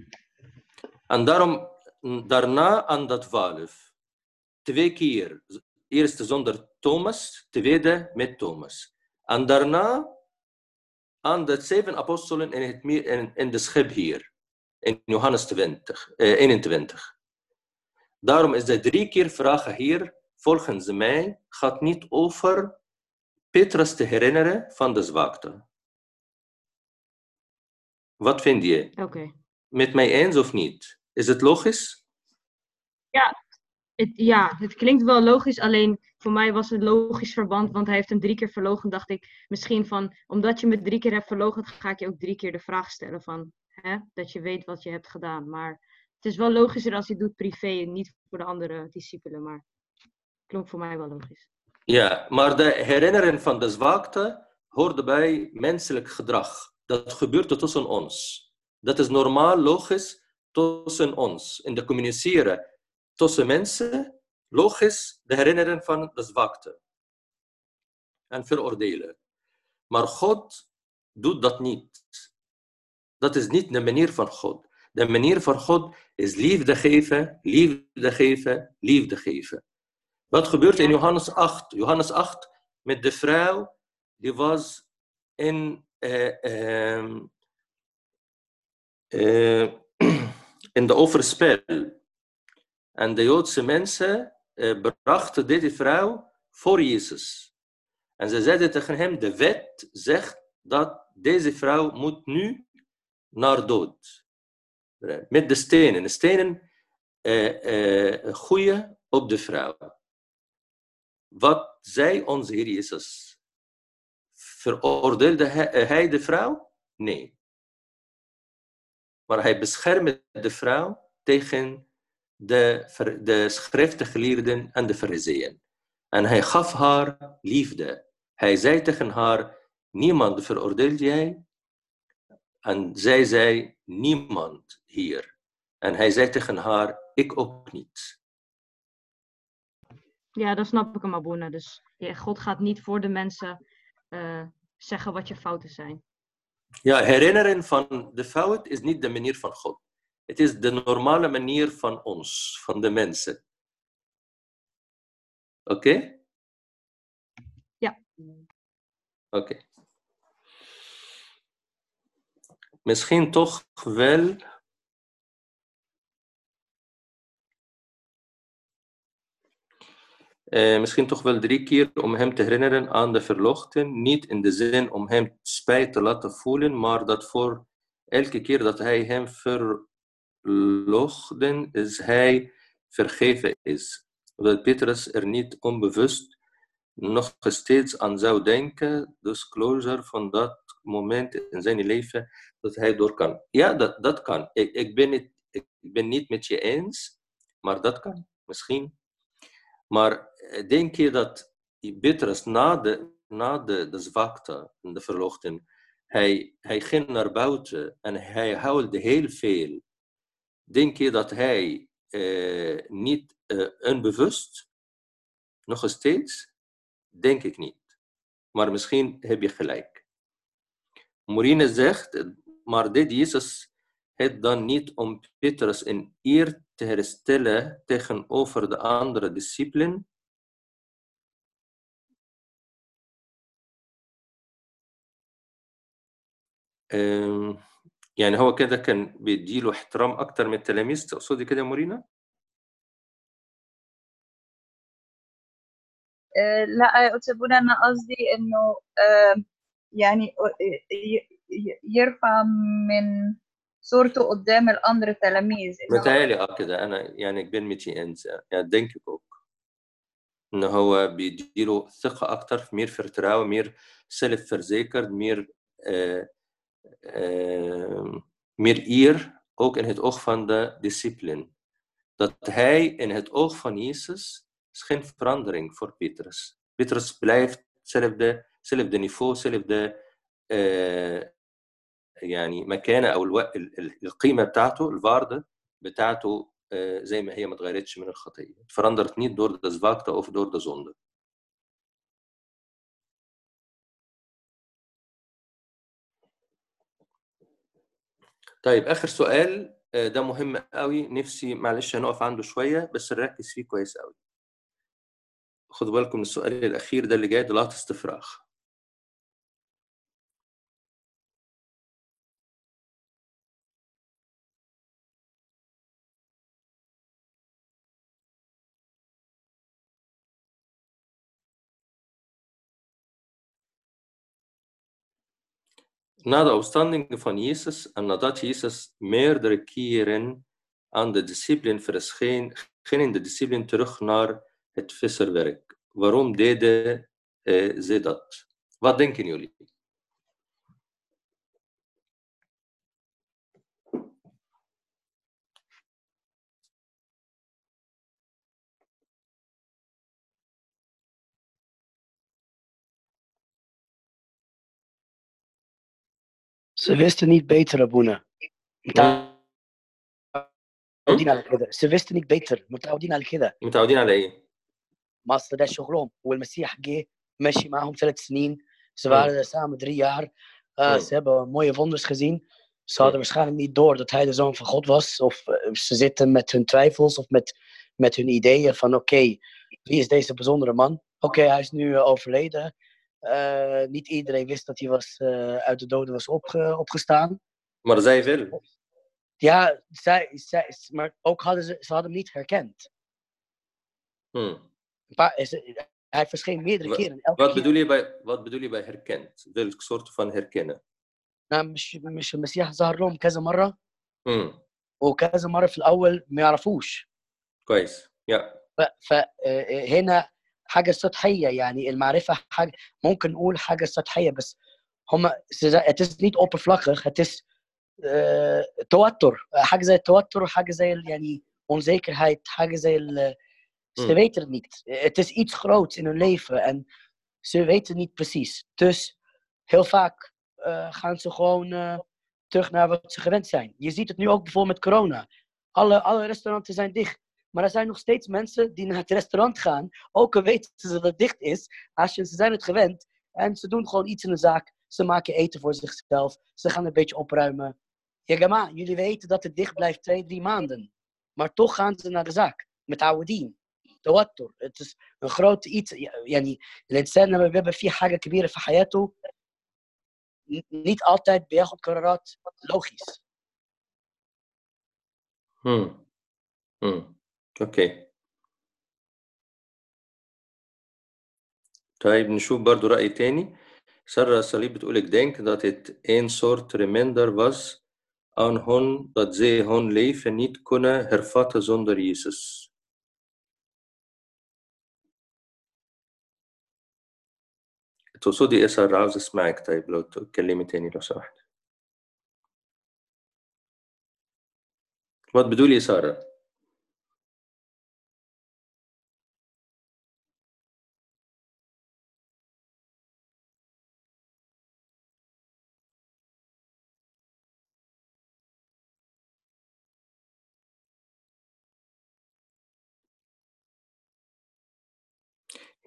En daarom, daarna aan dat twaalf. Twee keer. Eerst zonder Thomas, tweede met Thomas. En daarna aan de zeven apostelen in, het, meer- in, in de schip hier. In Johannes 20, eh, 21. Daarom is de drie keer vragen hier, volgens mij, gaat niet over Petrus te herinneren van de zwakte. Wat vind je? Oké. Met mij eens of niet? Is het logisch? Ja, het, ja, het klinkt wel logisch, alleen voor mij was het logisch verband, want hij heeft hem drie keer verlogen. Dacht ik misschien van, omdat je me drie keer hebt verlogen, ga ik je ook drie keer de vraag stellen van, hè, dat je weet wat je hebt gedaan. Maar het is wel logischer als je het doet privé en niet voor de andere discipelen, maar klonk voor mij wel logisch. Ja, maar de herinneren van de zwakte hoort bij menselijk gedrag. Dat gebeurt tussen ons. Dat is normaal, logisch tussen ons. In de communiceren tussen mensen, logisch de herinneren van de zwakte. En veroordelen. Maar God doet dat niet. Dat is niet de manier van God. De manier van God is liefde geven, liefde geven, liefde geven. Wat gebeurt in Johannes 8? Johannes 8 met de vrouw die was in, eh, ehm, eh, in de overspel. En de Joodse mensen eh, brachten deze vrouw voor Jezus. En ze zeiden tegen hem, de wet zegt dat deze vrouw moet nu naar dood. Met de stenen. De stenen gooien op de vrouw. Wat zei onze Heer Jezus? Veroordeelde hij, eh, hij de vrouw? Nee. Maar hij beschermde de vrouw tegen de, de schriftgeleerden en de fariseeën. En hij gaf haar liefde. Hij zei tegen haar, niemand veroordeelt jij. En zij zei, niemand hier. En hij zei tegen haar, ik ook niet. Ja, dan snap ik hem, Abuna. Dus ja, God gaat niet voor de mensen eh, zeggen wat je fouten zijn. Ja, herinneren van de fout is niet de manier van God. Het is de normale manier van ons, van de mensen. Oké? Ja. Oké. Misschien toch wel. Eh, misschien toch wel drie keer om hem te herinneren aan de verlochten. Niet in de zin om hem spijt te laten voelen, maar dat voor elke keer dat hij hem verlochten, is hij vergeven is. Dat Petrus er niet onbewust nog steeds aan zou denken, dus closure van dat moment in zijn leven dat hij door kan. Ja, dat, dat kan. Ik, ik, ben het, ik ben niet met je eens, maar dat kan. Misschien. Maar eh, denk je dat Petrus na de, na de, de zwakte de verlochten, hij, hij ging naar buiten en hij huilde heel veel. Denk je dat hij eh, niet eh, onbewust, nog steeds? Denk ik niet. Maar misschien heb je gelijk. مورين زخت مردي ديسس هيد دان نيت ام بيترس ان اير تهرستلا تخن اوفر دا اندرا ديسيبلين يعني هو كده كان بيديله احترام أكتر من التلاميذ تقصدي كده مورينا لا يا أنا قصدي إنه يعني ي- ي- يرفع من صورته قدام الأمر تلاميذ إن هو متهيألي اه كده أنا يعني ik ben met je eens ja. ja denk ik ook إن هو بيديله ثقة أكتر meer vertrouwen meer zelfverzekerd meer eh, eh, meer eer ook in het oog van de discipelen dat hij in het oog van Jezus is geen verandering voor Petrus. Petrus blijft hetzelfde hetzelfde niveau hetzelfde آه، يعني مكانة أو ألو... ال- ال- القيمة بتاعته الwaarde بتاعته آه، زي ما هي ما اتغيرتش من الخطية. Verandert niet door de zwakte of door de zonde طيب آخر سؤال آه، ده مهم قوي نفسي معلش هنقف عنده شوية بس نركز فيه كويس قوي. خدوا بالكم من السؤال الأخير ده اللي جاي ده laatste vraag Na de opstanding van Jezus en nadat Jezus meerdere keren aan de discipelen verscheen, gingen de discipelen terug naar het visserwerk. Waarom deden eh, ze dat? Wat denken jullie? Ze wisten niet beter, Abuna. متعودين على كده Ze wisten niet beter متعودين على كده متعودين على ايه؟ ما اصل ده شغلهم والمسيح جه ماشي معاهم ثلاث سنين ze waren er samen drie jaar Uh, Mm. ze hebben mooie wonders gezien ze hadden waarschijnlijk niet door dat hij de zoon van God was of eh, ze zitten met hun twijfels of met, met hun ideeën van oké wie is deze bijzondere man oké hij is nu eh, overleden Uh, niet iedereen wist dat hij was, eh, uit de doden was opge- opgestaan Maar zij wel. ja, zij, zij, maar ook hadden ze, ze hadden hem niet herkend. Hmm. Een paar, ze- hij verscheen meerdere Wa- keren. Elke Wat keer. bedoel, je bij, wat bedoel je bij herkend? Welk soort van herkennen? نعم مش مش المسيح ظهر لهم كذا مرة Hmm. وكذا مرة في الأول ما يعرفوش كويس يا فهنا حاجة سطحية يعني المعرفة حاجة ممكن نقول حاجة سطحية بس هم het is niet oppervlakkig het is eh, توتر حاجة زي التوتر حاجة زي ال- يعني onzekerheid حاجة زي ال- ze Hmm. weten het niet het is iets groots in hun leven en ze weten niet precies dus heel vaak eh, gaan ze gewoon eh, terug naar wat ze gewend zijn je ziet het nu ook bijvoorbeeld met corona alle, alle restauranten zijn dicht maar er zijn nog steeds mensen die naar het restaurant gaan, ook al weten ze dat het dicht is. Als je, ze zijn het gewend en ze doen gewoon iets in de zaak. Ze maken eten voor zichzelf. Ze gaan een beetje opruimen. Ja, gama, jullie weten dat het dicht blijft twee, drie maanden. Maar toch gaan ze naar de zaak. Met oude dien. توتر. Het is een grote iets. يعني الإنسان لما بيبقى في حاجة كبيرة في حياته ن- niet altijd بياخد قرارات logisch. هم. هم. أوكي. طيب نشوف برضو رأي تاني. سارة صليب بتقول ik denk dat het een soort reminder was aan hun dat zij hun leven niet kunnen hervatten zonder Jezus. تقصدي إيه سارة؟ عاوز أسمعك. طيب لو تكلمي تاني لو سمحت. ما بتقولي يا سارة؟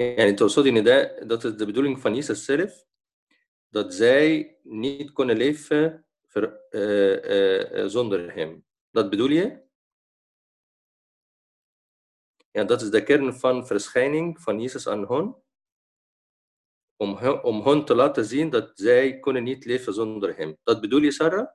En het was zo in dat, dat is de bedoeling van Jezus zelf, dat zij niet kunnen leven eh, eh, eh, zonder hem. Dat bedoel je? Ja, dat is de kern van verschijning van Jezus aan hen. Om, om hen te laten zien dat zij kunnen niet leven zonder hem. Dat bedoel je, Sarah?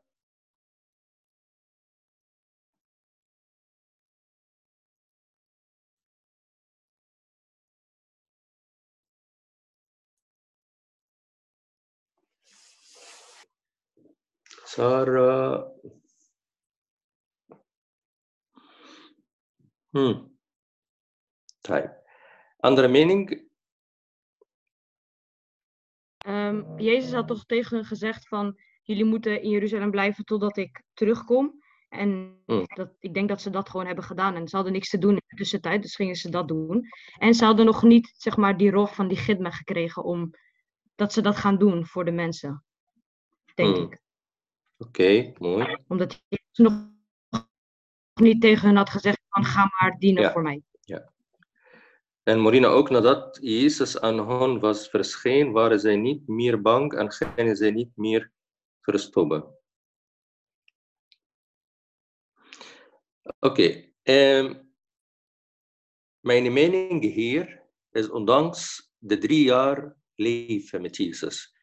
Sara, Hmm. Type. Andere mening? Ehm, Jezus had toch tegen hen gezegd van jullie moeten in Jeruzalem blijven totdat ik terugkom. En hmm. dat, ik denk dat ze dat gewoon hebben gedaan. En ze hadden niks te doen in de tussentijd, dus gingen ze dat doen. En ze hadden nog niet zeg maar, die rol van die gidme gekregen om dat ze dat gaan doen voor de mensen. Denk hmm. ik. Oké, mooi. Omdat Jezus nog niet tegen hen had gezegd van, ga maar dienen Ja. voor mij. Ja. En Morina, ook nadat Jezus aan hen was verschenen, waren zij niet meer bang en gingen zij niet meer verstoppen. Oké, ehm, mijn mening hier is ondanks de drie jaar leven met Jezus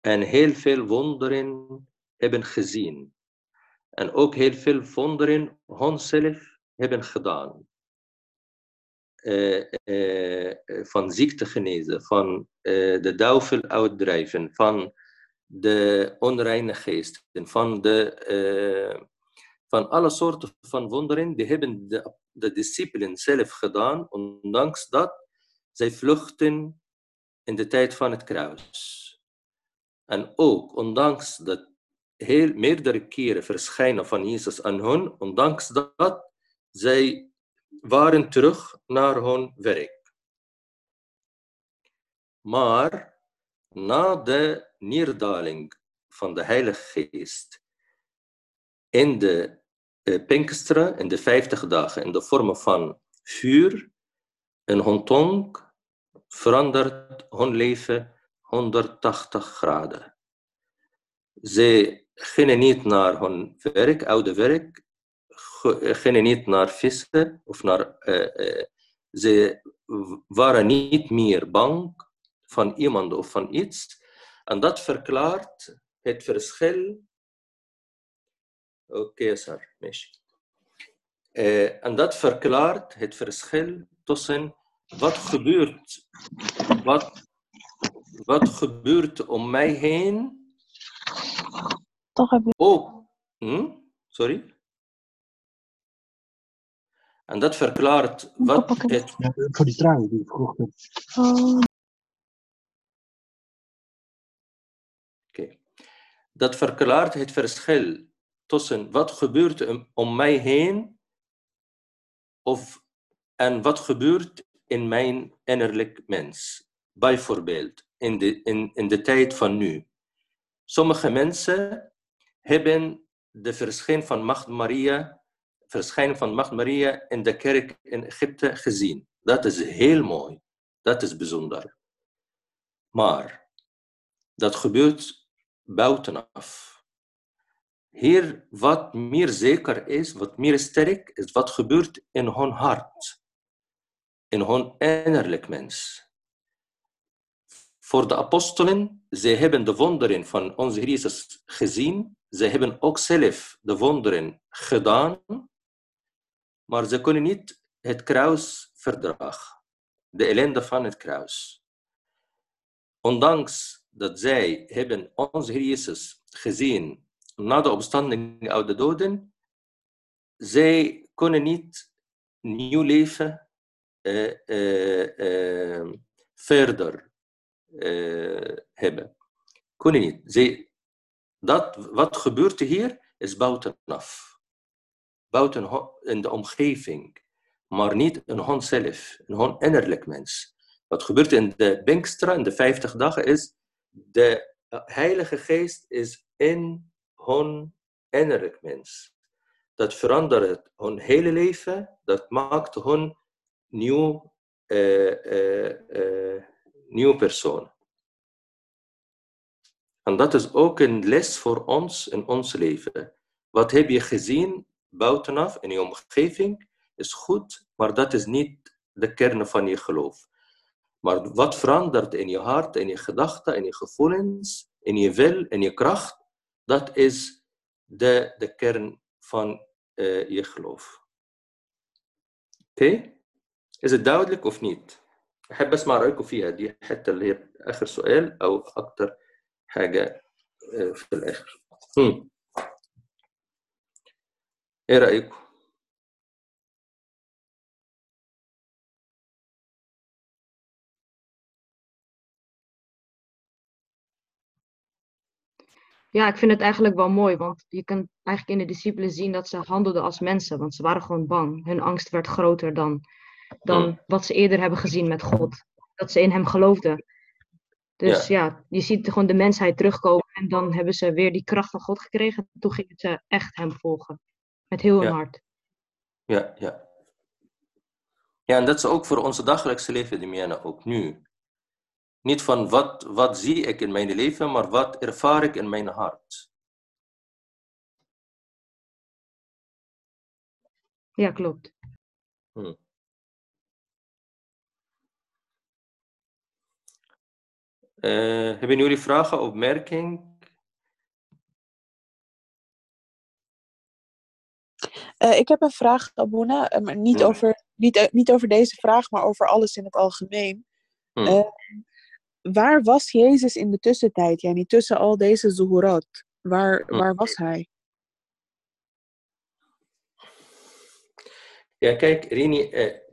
en heel veel wonderen hebben gezien en ook heel veel wonderen hunzelf hebben gedaan. eh, van ziekte genezen, van eh, de duivel uitdrijven, van de onreine geesten, van, de, van alle soorten van wonderen, die hebben de, de discipelen zelf gedaan, ondanks dat zij vluchten in de tijd van het kruis. En ook ondanks dat heel meerdere keren verschijnen van Jezus aan hun, ondanks dat zij waren terug naar hun werk. Maar na de neerdaling van de Heilige Geest in de uh, Pinksteren, in de vijftig dagen, in de vorm van vuur, en hun tong verandert hun leven 180 graden. Ze gingen niet naar hun werk, oude werk, gingen niet naar vissen of naar. Uh, uh, ze waren niet meer bang van iemand of van iets. En dat verklaart het verschil. Oké, okay, sir, en dat verklaart het verschil tussen wat gebeurt, wat, wat gebeurt om mij heen. Toch heb je. Oh, hm? sorry. En dat verklaart wat het. Ja, voor die trui die ik vroeg. Oh. Okay. Dat verklaart het verschil tussen wat gebeurt om mij heen of en wat gebeurt in mijn innerlijk mens. Bijvoorbeeld in de, in, in de tijd van nu. Sommige mensen hebben de verschijn van Macht Maria, verschijning van Macht Maria in de kerk in Egypte gezien. Dat is heel mooi. Dat is bijzonder. Maar dat gebeurt buitenaf. Hier, wat meer zeker is, wat meer sterk is, wat gebeurt in hun hart, in hun innerlijk mens. Voor de apostelen, zij hebben de wonderen van onze Jezus gezien, zij hebben ook zelf de wonderen gedaan, maar ze kunnen niet het kruis verdragen, de ellende van het kruis. Ondanks dat zij hebben onze Jezus gezien na de opstanding uit de doden, zij kunnen niet nieuw leven uh, uh, uh, verder hebben. Kunnen niet. Dat, wat gebeurt hier is buitenaf. Buiten in de omgeving, maar niet in onszelf, in hun innerlijk mens. Wat gebeurt in de Pinksteren, in de 50 dagen, is de Heilige Geest is in hun innerlijk mens. Dat verandert hun hele leven, dat maakt hun nieuw, uh, nieuw persoon. En dat is ook een les voor ons in ons leven. Wat heb je gezien buitenaf in je omgeving is goed, maar dat is niet de kern van je geloof. Maar wat verandert in je hart, in je gedachten, in je gevoelens, in je wil, in je kracht, dat is de, de kern van uh, je geloof. Oké? Is het duidelijk of niet؟ أحب أسمع رأيكم فيها دي الحتة اللي هي آخر سؤال أو أكتر حاجة في الآخر. هم. إيه رأيكم؟ Ja, ik vind het eigenlijk wel mooi, want je kan eigenlijk in de discipelen zien dat ze handelden als mensen, want ze waren gewoon bang. Hun angst werd groter dan, dan wat ze eerder hebben gezien met God. Dat ze in hem geloofden. Dus ja. ja, je ziet gewoon de mensheid terugkomen en dan hebben ze weer die kracht van God gekregen. Toen gingen ze echt hem volgen. Met heel hun Ja. hart. Ja, ja. Ja, en dat is ook voor onze dagelijkse leven, Demiana, ook nu. Niet van wat, wat zie ik in mijn leven, maar wat ervaar ik in mijn hart. Ja, klopt. Hm. Eh, hebben jullie vragen, opmerkingen? Eh, ik heb een vraag, Abuna, eh, niet, Ja. over, niet, niet over deze vraag, maar over alles in het algemeen. Hm. Eh, waar was Jezus in de tussentijd, yani, tussen al deze zuhurat? Waar, Hm. waar was hij? Ja, kijk, Rini,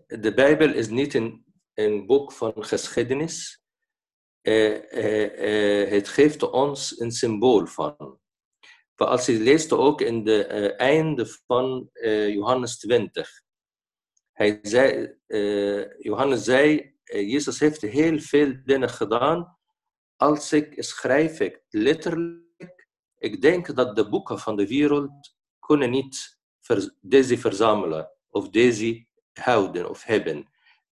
de Bijbel is niet een, een boek van geschiedenis. Eh, eh, eh, het geeft ons een symbool van. Maar als je leest ook in de einde van Johannes 20. Hij zei, Johannes zei, Jezus heeft heel veel dingen gedaan. Als ik schrijf ik letterlijk, ik denk dat de boeken van de wereld kunnen niet deze verzamelen of deze houden of hebben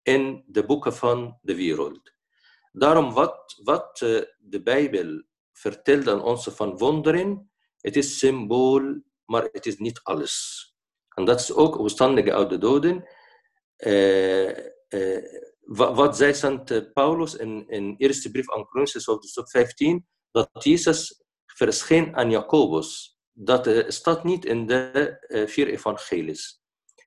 in de boeken van de wereld. Daarom wat, wat eh, de Bijbel vertelt aan ons van wonderen, het is symbool, maar het is niet alles. En dat is ook opstandige uit de doden. Eh, eh, wa- wat zei Sant Paulus in, in eerste brief aan Corinthians, hoofdstuk 15, dat Jezus verscheen aan Jacobus. Dat staat niet in de vier evangelies.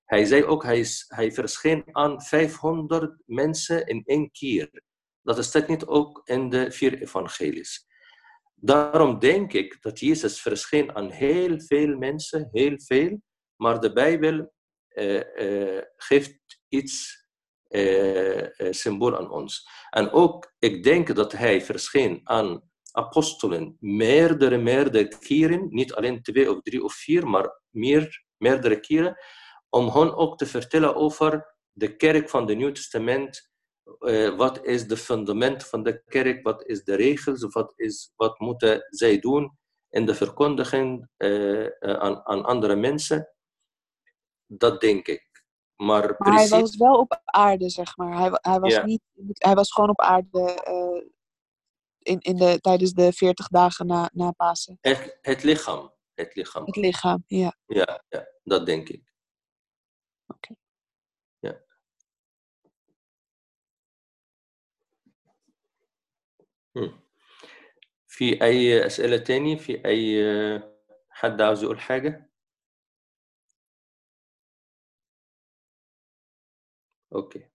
Hij zei ook, hij, hij verscheen aan 500 mensen in één keer. Dat staat niet ook in de vier evangelies. Daarom denk ik dat Jezus verscheen aan heel veel mensen, heel veel, maar de Bijbel eh, geeft iets eh, symbool aan ons. En ook, ik denk dat hij verscheen aan apostelen meerdere, meerdere keren, niet alleen twee of drie of vier, maar meer, meerdere keren, om hen ook te vertellen over de kerk van het Nieuw Testament. Eh, wat is de fundament van de kerk? Wat is de regels? Wat, is, wat moeten zij doen in de verkondiging eh, eh, aan, aan andere mensen? Dat denk ik. Maar Maar hij precies. was wel op aarde, zeg maar. Hij, hij, was, Ja. niet, hij was gewoon op aarde in, in de, tijdens de 40 dagen na, na Pasen. Het, het lichaam. Het lichaam. Het lichaam, ja. Ja, ja, dat denk ik. Oké. في أي أسئلة تاني؟ في أي حد عاوز يقول حاجة؟ أوكي.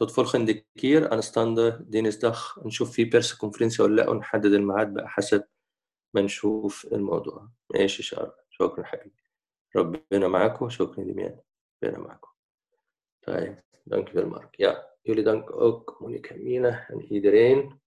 Tot volgende keer aanstaande dinsdag نشوف في persconferentie ولا لأ ونحدد الميعاد بقى حسب ما نشوف الموضوع. ماشي شعر شكرا حبيبي. ربنا معاكم شكرا دميان ربنا معاكم. طيب u wel Mark ja jullie dank ook Monika Mina en iedereen